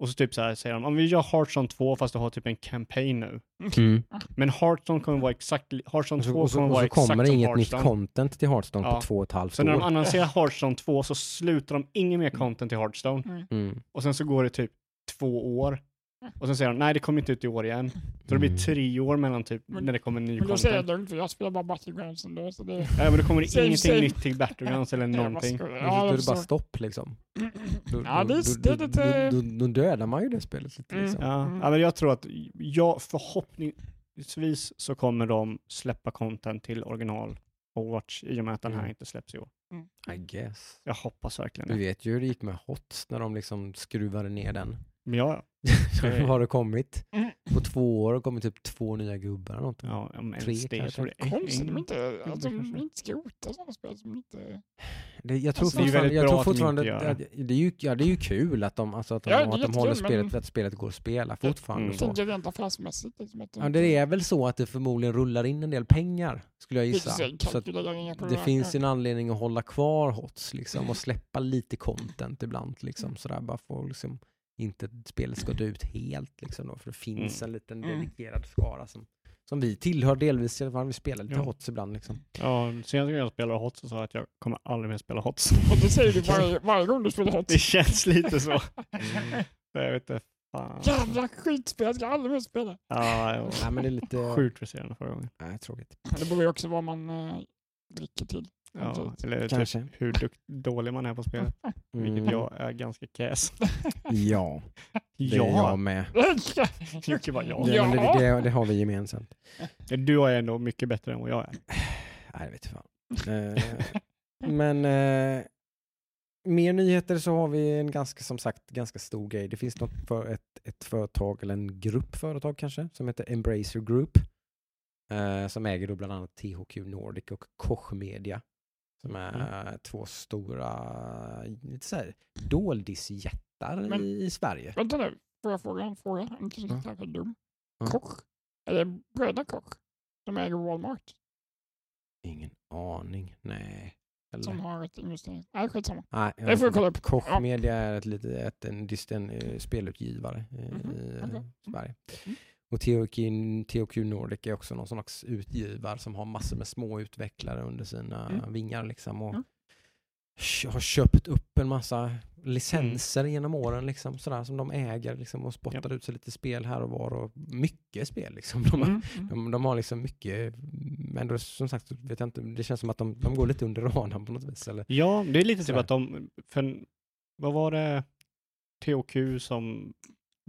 Och så typ så här säger de, om vi gör Hearthstone 2 fast du har typ en campaign nu. Mm. Men Hearthstone kommer vara exakt, Hearthstone Och så, 2 och så, kommer och vara så exakt kommer det som inget nytt Hearthstone. content till Hearthstone Ja. på två och ett halvt Så när de år. annonserar Hearthstone 2 så slutar de inget mer content till Hearthstone. Mm. Mm. Och sen så går det typ två år. Och sen säger de, nej det kommer inte ut i år igen. Så det blir Mm. tre år mellan typ Men- när det kommer ny Men då säger jag content. lugnt för jag spelar bara Battlegrounds ändå. Så det, Ja men det kommer Same, ingenting same. nytt till Battlegrounds eller Nej, någonting. jag- Ja, Ja, då jag är det bara stopp liksom. Då, Ja, då, det är- då, det då, då, då dödar man ju det spelet lite. Mm. Liksom. Ja, Mm. ja, men jag tror att, ja, förhoppningsvis så kommer de släppa content till original Overwatch i och med att den här Mm. inte släpps i år. I guess. Jag hoppas verkligen Du det. vet ju hur det gick med HOTS när de liksom skruvade ner den. Ja. har det kommit. Mm. På två år har det kommit typ två nya gubbar eller något. ja, men Tre det, jag kanske. det är Konstigt de inte, att de kanske. inte skrotar sådana spel som inte... Det, jag tror Alltså, det är fortfarande, jag tror att de fortfarande att, det, är ju, ja, det är ju kul att de, alltså att de, Ja, att de håller men- spelet för att spelet går att spela fortfarande. Mm. Tänker rent affärsmässigt. Liksom, att de Ja, det är väl så att det förmodligen rullar in en del pengar, skulle jag gissa. Så det finns en anledning att hålla kvar HOTS liksom, och släppa lite content ibland. Liksom, sådär, bara för liksom, inte spelet ska dö ut helt. Liksom, då, för det finns en liten Mm. dedikerad skara som, som vi tillhör delvis i alla fall. Vi spelar lite Ja. HOTS ibland. Liksom. Ja, senast gången jag spelade HOTS så sa jag att jag kommer aldrig mer spela HOTS. Och det säger du varje, varje gång du spelar hot. Det känns lite så. Så jag vet inte. Fan. Jävla skitspel, jag ska aldrig mer spela. Ja, jag Nej, men det är lite sjukt frustrerande förra gången. Nej, tråkigt. Det beror ju också vad man äh, dricker till. Ja, eller Kanske. typ hur dukt, dålig man är på spelet. Mm. Vilket jag är ganska kass. Ja, det är jag med. Jocke bara ja. Det, det, Ja. det, det har vi gemensamt. Du är ändå mycket bättre än vad jag är. Nej, det vet jag fan. Eh, men eh, mer nyheter så har vi en ganska, som sagt, ganska stor grej. Det finns något för ett, ett företag, eller en grupp företag kanske, som heter Embracer Group. Eh, som äger då bland annat THQ Nordic och Koch Media. Som är Mm. två stora, lite så här, doldisjättar Men- i, Sverige. Vänta nu, får jag fråga en fråga? Inte så dum. Ja. Koch? Är det bröderna Koch? Som äger Walmart? Ingen aning, nej. Eller? Som har ett investerings... Nej, skitsamma. Nej, Det får vi kolla upp. Koch. Media är ett, lite, ett, en, dist- en eh, spelutgivare i, Mhm, i okej. Sverige. Mm. Och THQ, THQ Nordic är också någon slags utgivare som har massor med små utvecklare under sina Mm. vingar. Liksom, och Mm. kö- har köpt upp en massa licenser genom åren liksom, sådär, som de äger liksom, och spottar ut sig lite spel här och var och mycket spel. Liksom. De, Mm, mm. de, de har liksom mycket, men då, som sagt vet jag inte, det känns som att de, de går lite under radarn på något vis. Eller? Ja, det är lite typ Sådär. att de, för vad var det THQ som,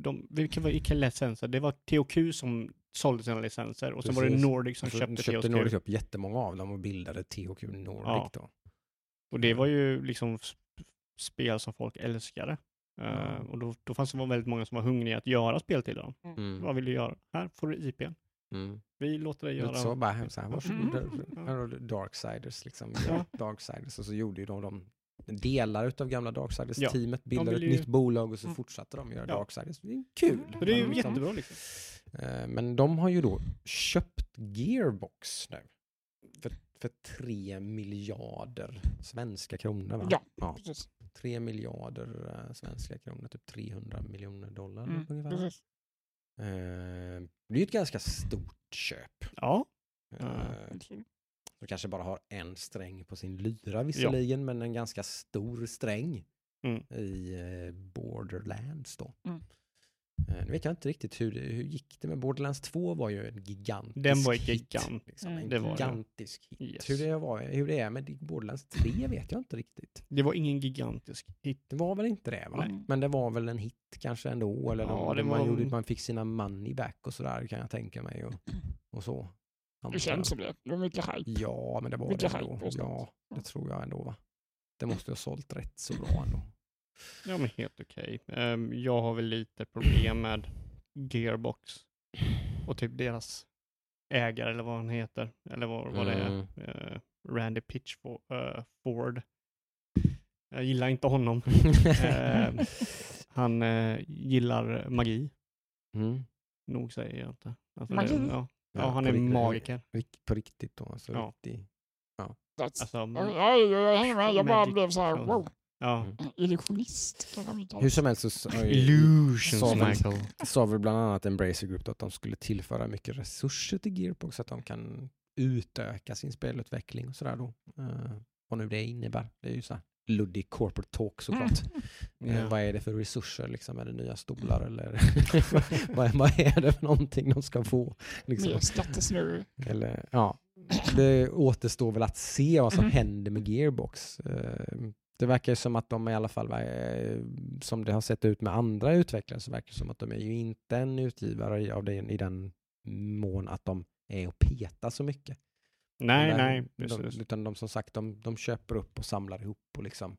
de, vilka, var- vilka licenser? Det var THQ som sålde sina licenser och så var det. Nordic som så köpte, köpte THQ. Nordic upp jättemånga av dem och bildade THQ Nordic Ja. då. Och det var ju liksom sp- spel som folk älskade. Eh, Ja. och då, då fanns det väldigt många som var hungriga att göra spel till dem. Mm. Vad vill du göra? Här får du IPn. Mm. Vi låter dig göra... Lite så bara, så här, varsågod, Mm. Darksiders liksom. Ja. Darksiders och så gjorde ju de, de delar utav gamla Ja, Darksiders-teamet, bildade vill ett ju- nytt bolag och så Mm. fortsatte de göra Ja. Darksiders. Det är kul. Det är ju liksom, jättebra liksom. eh, Men de har ju då köpt Gearbox nu. För, för tre miljarder svenska kronor va? Ja. ja. Precis. Tre miljarder eh, svenska kronor, typ 300 miljoner dollar Mm, ungefär. precis. Eh, det är ju ett ganska stort köp. Ja. Eh, Som kanske bara har en sträng på sin lyra visserligen, men en ganska stor sträng Mm. i eh, Borderlands då. Mm. Eh, nu vet jag inte riktigt hur, det, hur gick det med Borderlands 2 var ju en gigantisk Den var hit. gigant. Liksom, Mm. en Det var det. gigantisk hit. Yes. Hur, det var, hur det är med Borderlands 3 vet jag inte riktigt. Det var ingen gigantisk hit. Det var väl inte det va? Nej. Men det var väl en hit kanske ändå. Eller Ja, de, det man, var- gjorde, man fick sina money back och sådär kan jag tänka mig. Och, och så. Det känns som det. Det var mycket hype. Ja, men det var Mycket det ändå. Ja, det tror jag ändå va. Det måste ha sålt rätt så bra ändå. Ja, men helt okej. Ehm, jag har väl lite problem med Gearbox och typ deras ägare eller vad han heter. Eller vad, vad det är. Mm. Eh, Randy Pitchford. Jag gillar inte honom. Ehm, han eh, gillar magi. Mm. Nog säger jag inte. Alltså, Magi? Det, ja. Ja, Ja, han är riktigt. magiker. På riktigt då. Alltså Ja. riktig. That's... Alltså, oj, jag bara blev så här, Ja. wow. ja. Mm. Illusionist kan de inte. Hur som helst så sa väl- bland annat Embracer Group då att de skulle tillföra mycket resurser till Gearbox så att de kan utöka sin spelutveckling och sådär då. Uh, vad nu det innebär. Det är ju så här luddig corporate talk såklart. Eh, Ja. vad är det för resurser liksom? Är det nya stolar eller vad, vad är det för någonting de ska få? Liksom. Mer skattesnurr. Eller, ja. Det återstår väl att se vad som Mhm. händer med Gearbox. Eh, Det verkar ju som att de i alla fall, eh, som det har sett ut med andra utvecklare, så verkar det som att de är ju inte en utgivare av det, i den mån att de är och petar så mycket. Nej, Men nej. De, utan de som sagt, de, de köper upp och samlar ihop och liksom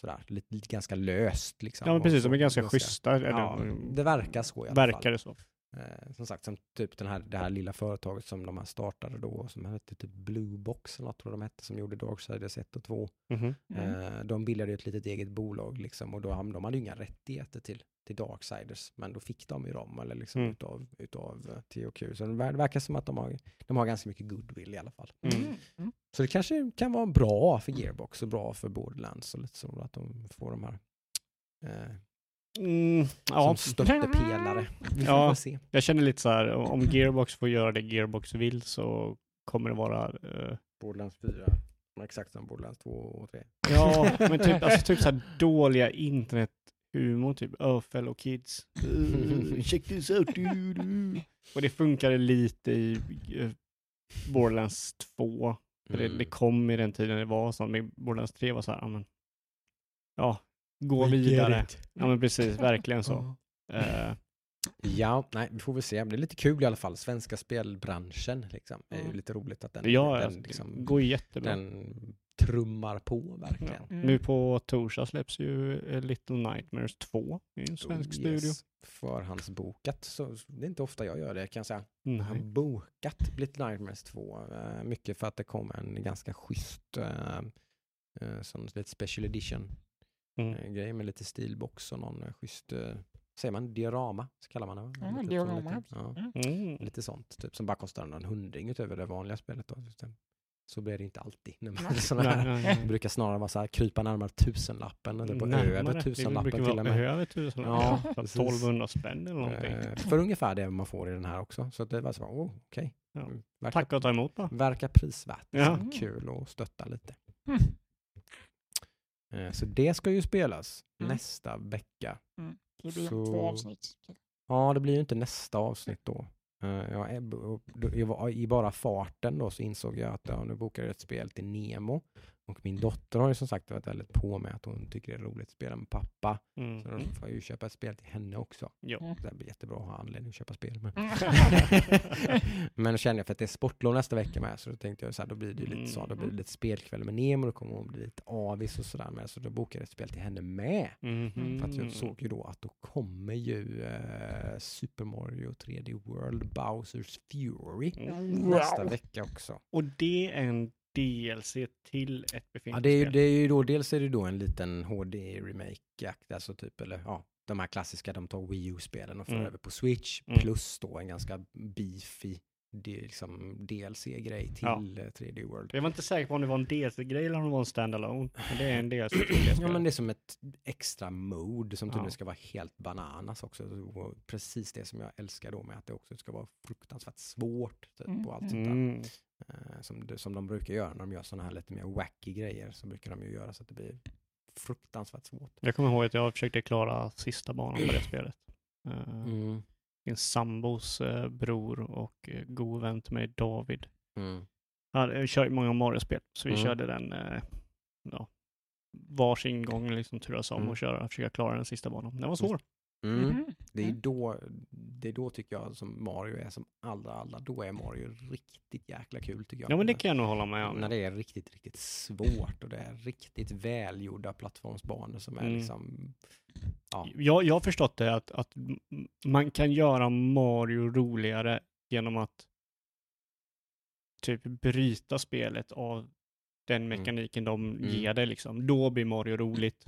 sådär, lite, lite ganska löst. Liksom, Ja, men precis. De är ganska ganska- schyssta. Ja, det verkar så i alla fall. verkar det så. Eh, som sagt, som typ den här, det här lilla företaget som de här startade då, som hette typ Bluebox eller något tror de hette, som gjorde Darksiders 1 och 2. Mhm. Mm. Eh, de bildade ju ett litet eget bolag liksom och då, ham- de hade ju inga rättigheter till, till Darksiders, men då fick de ju dem, eller liksom Mm. utav, utav eh, THQ. Så det ver- verkar som att de har, de har ganska mycket goodwill i alla fall. Mm. Mm. Mm. Så det kanske kan vara bra för Gearbox och bra för Borderlands och lite så, att de får de här eh, Mm, ja, som stöttepelare. Vi får Ja. se. jag känner lite så här, om Gearbox får göra det Gearbox vill så kommer det vara... eh, Borderlands 4, exakt som Borderlands 2 och 3. ja, men typ, alltså, typ så här dåliga internethumor, typ oh fellow kids. Uh, check this out. Du, du. Och det funkade lite i eh, Borderlands 2. För det, Mm. det kom i den tiden det var så. Men Borderlands 3 var så här, ja, gå vidare. Ja men precis, verkligen så. Eh, Ja, nej, vi får väl se. Det är lite kul i alla fall. Svenska spelbranschen liksom. Det är ju lite roligt att den, ja, den, alltså, liksom, går jättebra. den trummar på verkligen. Ja. Mm. Nu på torsdag släpps ju eh, Little Nightmares 2 i en svensk Oh, studio. yes. Förhandsbokat, så det är inte ofta jag gör det kan jag säga. Jag har Nej. bokat Little Nightmares 2. eh, mycket för att det kom en ganska schysst eh, eh, sån lite special edition Mm. eh, grej med lite stilbox och någon eh, schysst, eh, säger man diorama? Så kallar man det va? Ja, Lite diorama. liten- ja. Mm. Lite sånt, typ som bara kostar någon hundring utöver det vanliga spelet. Då. Så blir det inte alltid. när man- Nej. såna Nej, här, nej, brukar snarare vara så här, krypa närmare tusenlappen, eller på Närmare. över tusenlappen till och vara med. Över tusen. Ja, Ja, precis. 1200 spänn eller någonting. För ungefär det man får i den här också. Så det var så, oh, okej. Ja. Mm, Verkar, Tack och ta emot bara. verkar prisvärt. Ja. Kul att stötta lite. Mm. Eh, Så det ska ju spelas Mm. nästa vecka. Det blir Så- två avsnitt. Ja, det blir ju inte nästa avsnitt då. Eh, jag var- I bara farten då så insåg jag att ja, nu bokar jag ett spel till Nemo. Och min dotter har ju som sagt varit väldigt på med att hon tycker det är roligt att spela med pappa. Mm. Så då får jag ju köpa ett spel till henne också. Ja. Det blir jättebra att ha anledning att köpa spel. Men, Mm. men då kände jag för att det är sportlov nästa vecka med så då tänkte jag så här, då blir det ju lite så, då blir det lite spelkväll med Nemo, då kommer hon bli lite avis och sådär med. Så då bokade jag ett spel till henne med. Mhm. För att jag såg ju då att då kommer ju eh, Super Mario 3D World Bowsers Fury Mm. nästa vecka också. Och det är en DLC till ett befintligt Ja, det är, ju, spel. det är ju då, dels är det då en liten HD-remake, alltså typ, eller ja, de här klassiska, de tar Wii U-spelen och för Mm. över på Switch, Mm. plus då en ganska beefy det är liksom DLC-grej till Ja. eh, 3D World. Jag var inte säker på om det var en DLC-grej eller om det var en standalone. Men det är en DLC Ja men det är som ett extra mode som tydligen Ja. ska vara helt bananas också. Och precis det som jag älskar då med att det också ska vara fruktansvärt svårt typ, Mm, och allt sånt där. Mm. Eh, som, som de brukar göra när de gör sådana här lite mer wacky grejer så brukar de ju göra så att det blir fruktansvärt svårt. Jag kommer ihåg att jag försökte klara sista banan på det spelet. Uh, Mm. Min sambos eh, bror och god vän till mig, David. Mm. Uh, kör ju många Mario-spel, så vi Mm. körde den ja, varsin gång, liksom turas om Mm. och köra, försöka klara den sista banan. Den var svår. Mm. Mhm. Det är Mm. då, det är då tycker jag som Mario är som allra, allra, då är Mario riktigt jäkla kul tycker jag. Ja, men det kan jag nog hålla med om. När det är riktigt, riktigt svårt och det är riktigt välgjorda plattformsbanor som är Mm. liksom, ja. Jag, jag har förstått det att, att man kan göra Mario roligare genom att typ bryta spelet av den Mm. mekaniken de Mm. ger dig liksom. Då blir Mario roligt.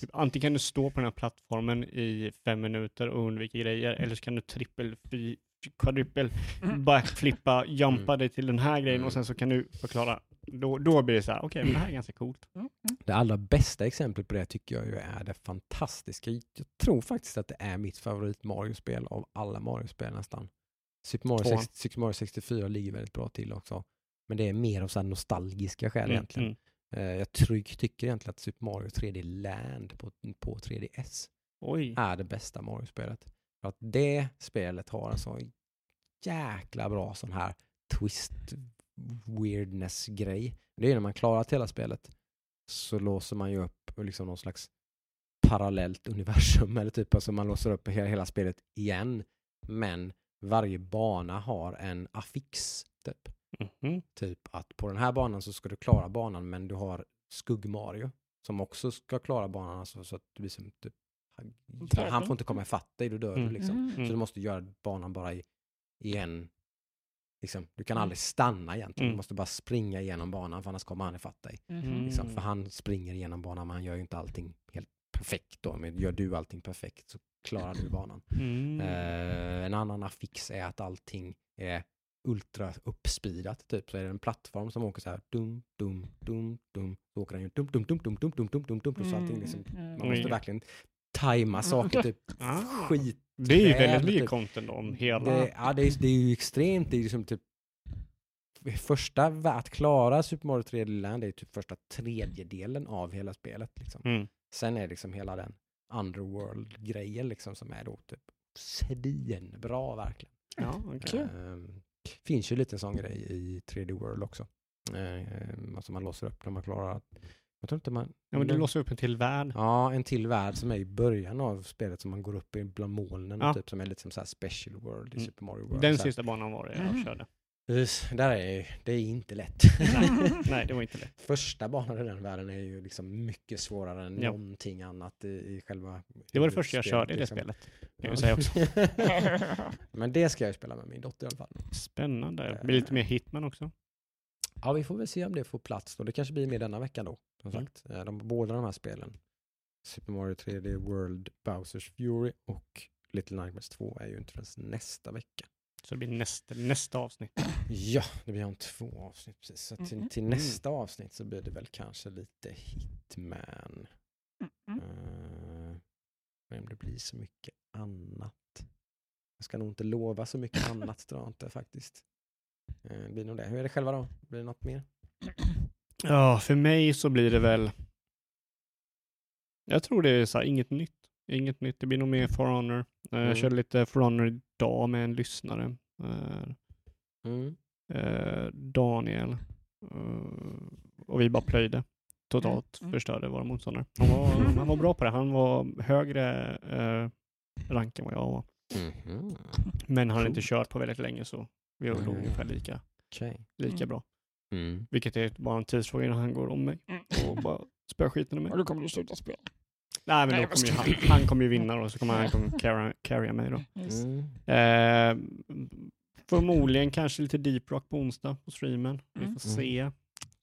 Typ, antingen kan du stå på den här plattformen i fem minuter och undvika grejer, eller så kan du trippel, fy, quadruple, Mm. backflippa, jumpa Mm. dig till den här grejen Mm. och sen så kan du förklara. Då, då blir det så här, okej, men det här är ganska coolt. Mm. Det allra bästa exemplet på det tycker jag ju är det fantastiska. Jag tror faktiskt att det är mitt favorit Mario-spel av alla Mario-spel nästan. Super Mario, Tvåan. 60, Super Mario 64 ligger väldigt bra till också. Men det är mer av så här nostalgiska skäl Mm, egentligen. mm. Eh, Jag tryck, tycker egentligen att Super Mario 3D Land på, på 3DS Oj. är det bästa Mario-spelet. För att det spelet har en så jäkla bra sån här twist weirdness-grej. Det är när man klarat hela spelet så låser man ju upp liksom någon slags parallellt universum eller typ alltså man låser upp hela, hela spelet igen. Men varje bana har en affix typ. Mhm. Typ att på den här banan så ska du klara banan men du har Skugg-Mario som också ska klara banan alltså, så att du blir som typ han, han får inte komma ifatt dig, då dör Mm. du liksom. Mhm. Så du måste göra banan bara i, i en, liksom, du kan Mm. aldrig stanna egentligen, Mm. du måste bara springa igenom banan för annars kommer han ifatt dig. Mhm. Liksom. Mm. För han springer igenom banan men han gör ju inte allting helt perfekt då, men gör du allting perfekt så klarar du banan. Mm. Eh, en annan affix är att allting är ultra uppspeedat typ. Så är det en plattform som åker så här dum, dum, dum, dum. Så åker den ju dum, dum, dum, dum, dum, dum, dum, dum, dum. Så allting liksom, Mm. man måste verkligen tajma saker typ Ah. skit. Det är ju väl, väldigt mycket typ. content om hela... Det, ja, det är, det är ju extremt. Det är ju som typ första, att klara Super Mario 3D Land är typ första tredjedelen av hela spelet. Liksom. Mm. Sen är liksom hela den underworld-grejen liksom som är då typ svinbra verkligen. Ja, okej. Ehm, finns ju lite en sån grej i 3D World också. Ehm, alltså man låser upp när man klarar att, jag tror inte man... Ja, men du låser upp en till värld. Ja, en till värld som är i början av spelet som man går upp i bland molnen Ja. typ som är lite som så här special world i Mm. Super Mario World. Den sista banan var det jag Mm. körde. Där är det är inte lätt. Nej. Nej, det var inte lätt. Första banan i den världen är ju liksom mycket svårare än Ja. någonting annat i, i själva Det var det första jag körde i det liksom. spelet. Kan jag säga också. Men det ska jag spela med min dotter i alla fall. Spännande. Det blir lite mer Hitman också. Ja, vi får väl se om det får plats då. Det kanske blir med denna veckan då, som Mm. sagt. Eh, De, båda de här spelen, Super Mario 3D World, Bowsers Fury och Little Nightmares 2 är ju inte förrän nästa vecka. Så det blir nästa, nästa avsnitt. Ja, det blir om två avsnitt precis. Så till, Mhm. till Mm. nästa avsnitt så blir det väl kanske lite Hitman. Mm. Eh, Men om det blir så mycket annat. Jag ska nog inte lova så mycket annat tror jag inte faktiskt. Eh, Det blir nog det. Hur är det själva då? Blir det något mer? Ja, för mig så blir det väl Jag tror det är så här, inget nytt. Inget nytt. Det blir nog mer For Honor. Eh, Mm. Jag körde lite For Honor idag med en lyssnare. Eh, Mm. eh, Daniel. Och vi bara plöjde. Totalt Mm. förstörde våra motståndare. Han var, han var bra på det. Han var högre eh, rank än vad jag var. Mhm. Men han har Cool. inte kört på väldigt länge så vi var nog Mm. ungefär lika, Okej. lika Mm. bra. Mm. Vilket är bara en tidsfråga innan han går om mig Mm. och bara spöar skiten ur mig. Och då kommer du sluta spela. Nej men Nej, då kommer ju han, han kommer ju vinna och så kommer han kommer carry, carrya mig då. Yes. Mm. Eh, förmodligen kanske lite deep rock på onsdag på streamen. Vi Mm. får se.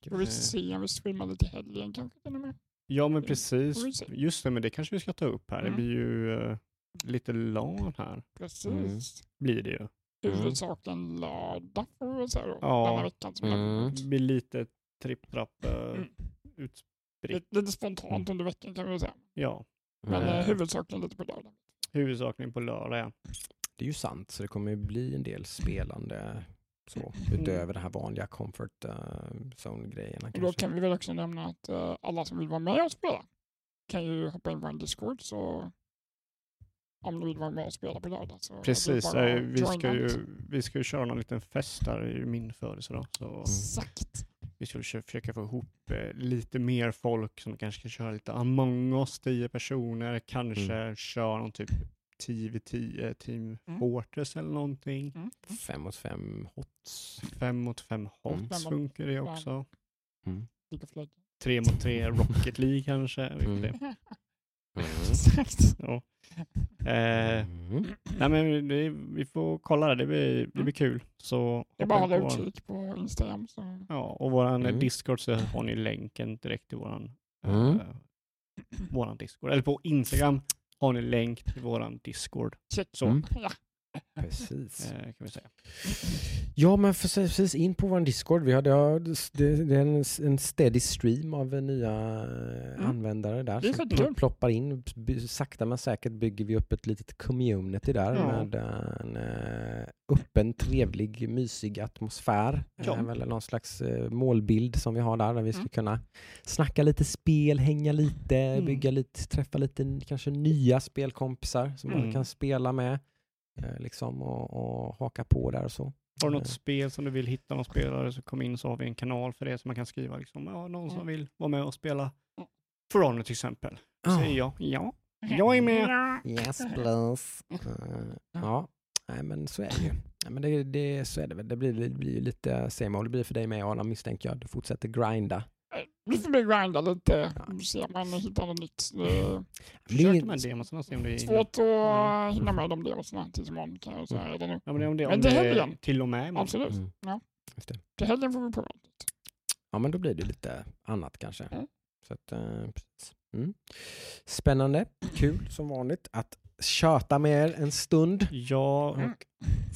Får vi Eh, se om vi streamar lite helgen kanske till och med. Ja men Mm, precis. får vi. Just det, men det kanske vi ska ta upp här. Det Mm. blir ju eh, lite LAN här. Precis. Blir det ju. Huvudsakligen lördag får vi väl säga då. Ja. Denna veckan som Mm. Det blir lite tripp-trapp uh, Mm. Lite, lite spontant under veckan kan vi säga. Ja, Men Mm. eh, huvudsakligen lite på lördag. huvudsakligen på lördag ja. Det är ju sant, så det kommer ju bli en del spelande så, Mm. utöver det här vanliga comfort uh, zone-grejerna. Och då kan vi väl också nämna att eh, alla som vill vara med och spela kan ju hoppa in på en Discord så om ni vill vara med och spela på lördag så Precis, eh, vi ska, ju, vi ska ju köra någon liten fest där, ju min födelsedag. Så Exakt. Vi skulle försöka få ihop eh, lite mer folk som kanske kan köra lite Among us, 10 personer, kanske köra någon typ 10 vid 10 Team Mm. Fortress eller någonting. Mm. Fem mot fem hots. 5 mot 5 hots Fem mot funkar det fem. också. Mm. 3 mot 3 Rocket League kanske. Mm. Mm. Exakt. Ja. Eh, Mm. nej men det, vi får kolla det, det blir, det blir kul. Så Det är bara att hålla på vår- utkik på Instagram. Så. Ja, och våran Mm. Discord så har ni länken direkt till våran, Mm. eh, våran Discord. Eller på Instagram har ni länk till våran Discord. Så Mm. Ja. Precis. eh, kan vi säga. Ja, men för, precis in på vår Discord. Vi hade, ja, det, det är en, en steady stream av nya mm. användare där Det som ploppar in. Sakta men säkert bygger vi upp ett litet community där Ja. med en eh, öppen, trevlig, mysig atmosfär. Ja. Eh, väl någon slags eh, målbild som vi har där, där vi ska Mm. kunna snacka lite spel, hänga lite, Mm. bygga lite, träffa lite kanske nya spelkompisar som man Mm. kan spela med. Eh, Liksom och, och haka på där och så. Har du något Eh. spel som du vill hitta någon spelare så kom in så har vi en kanal för det som man kan skriva liksom, ja, någon som Mm. vill vara med och spela For Honor till exempel. Ah. Säger jag, ja, jag är med. Ja. Yes please. Uh, ja, nej men så är det ju. Ja, men det, det, så är det väl. Det blir, det blir lite same old. Det blir för dig med Adam misstänker jag. Du fortsätter grinda. Vi får grinda lite. Ja. Se om man hittar något nytt. Försök de här demosarna och se om det är svårt att Mm. hinna med de demosarna tills imorgon kan jag säga redan nu. Ja, men det är om det, Men om händer är igen. till och med imorgon. Absolut. Mm, Ja. just det. Till helgen får vi prova. Ja men då blir det lite annat kanske. Mm. Så att, eh, precis. Mm. Spännande, kul som vanligt att köta med er en stund. Ja, Mm. och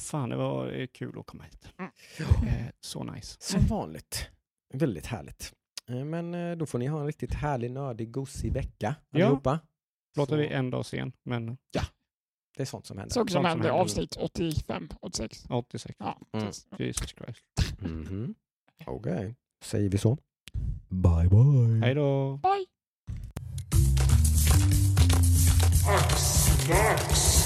fan det var eh, kul att komma hit. Mm. Eh, så nice. Som vanligt. Väldigt härligt. Eh, men eh, då får ni ha en riktigt härlig, nördig, gosig vecka allihopa. Ja. Låter vi en dag sen, men... Ja, det är sånt som händer. Sånt som, sånt som händer, händer. avsnitt 85, 86. 86. Ja, mm. Jesus Christ. Mm -hmm. Okej, okay. säger vi så. Bye, bye. Hej då. Bye. Axe, axe.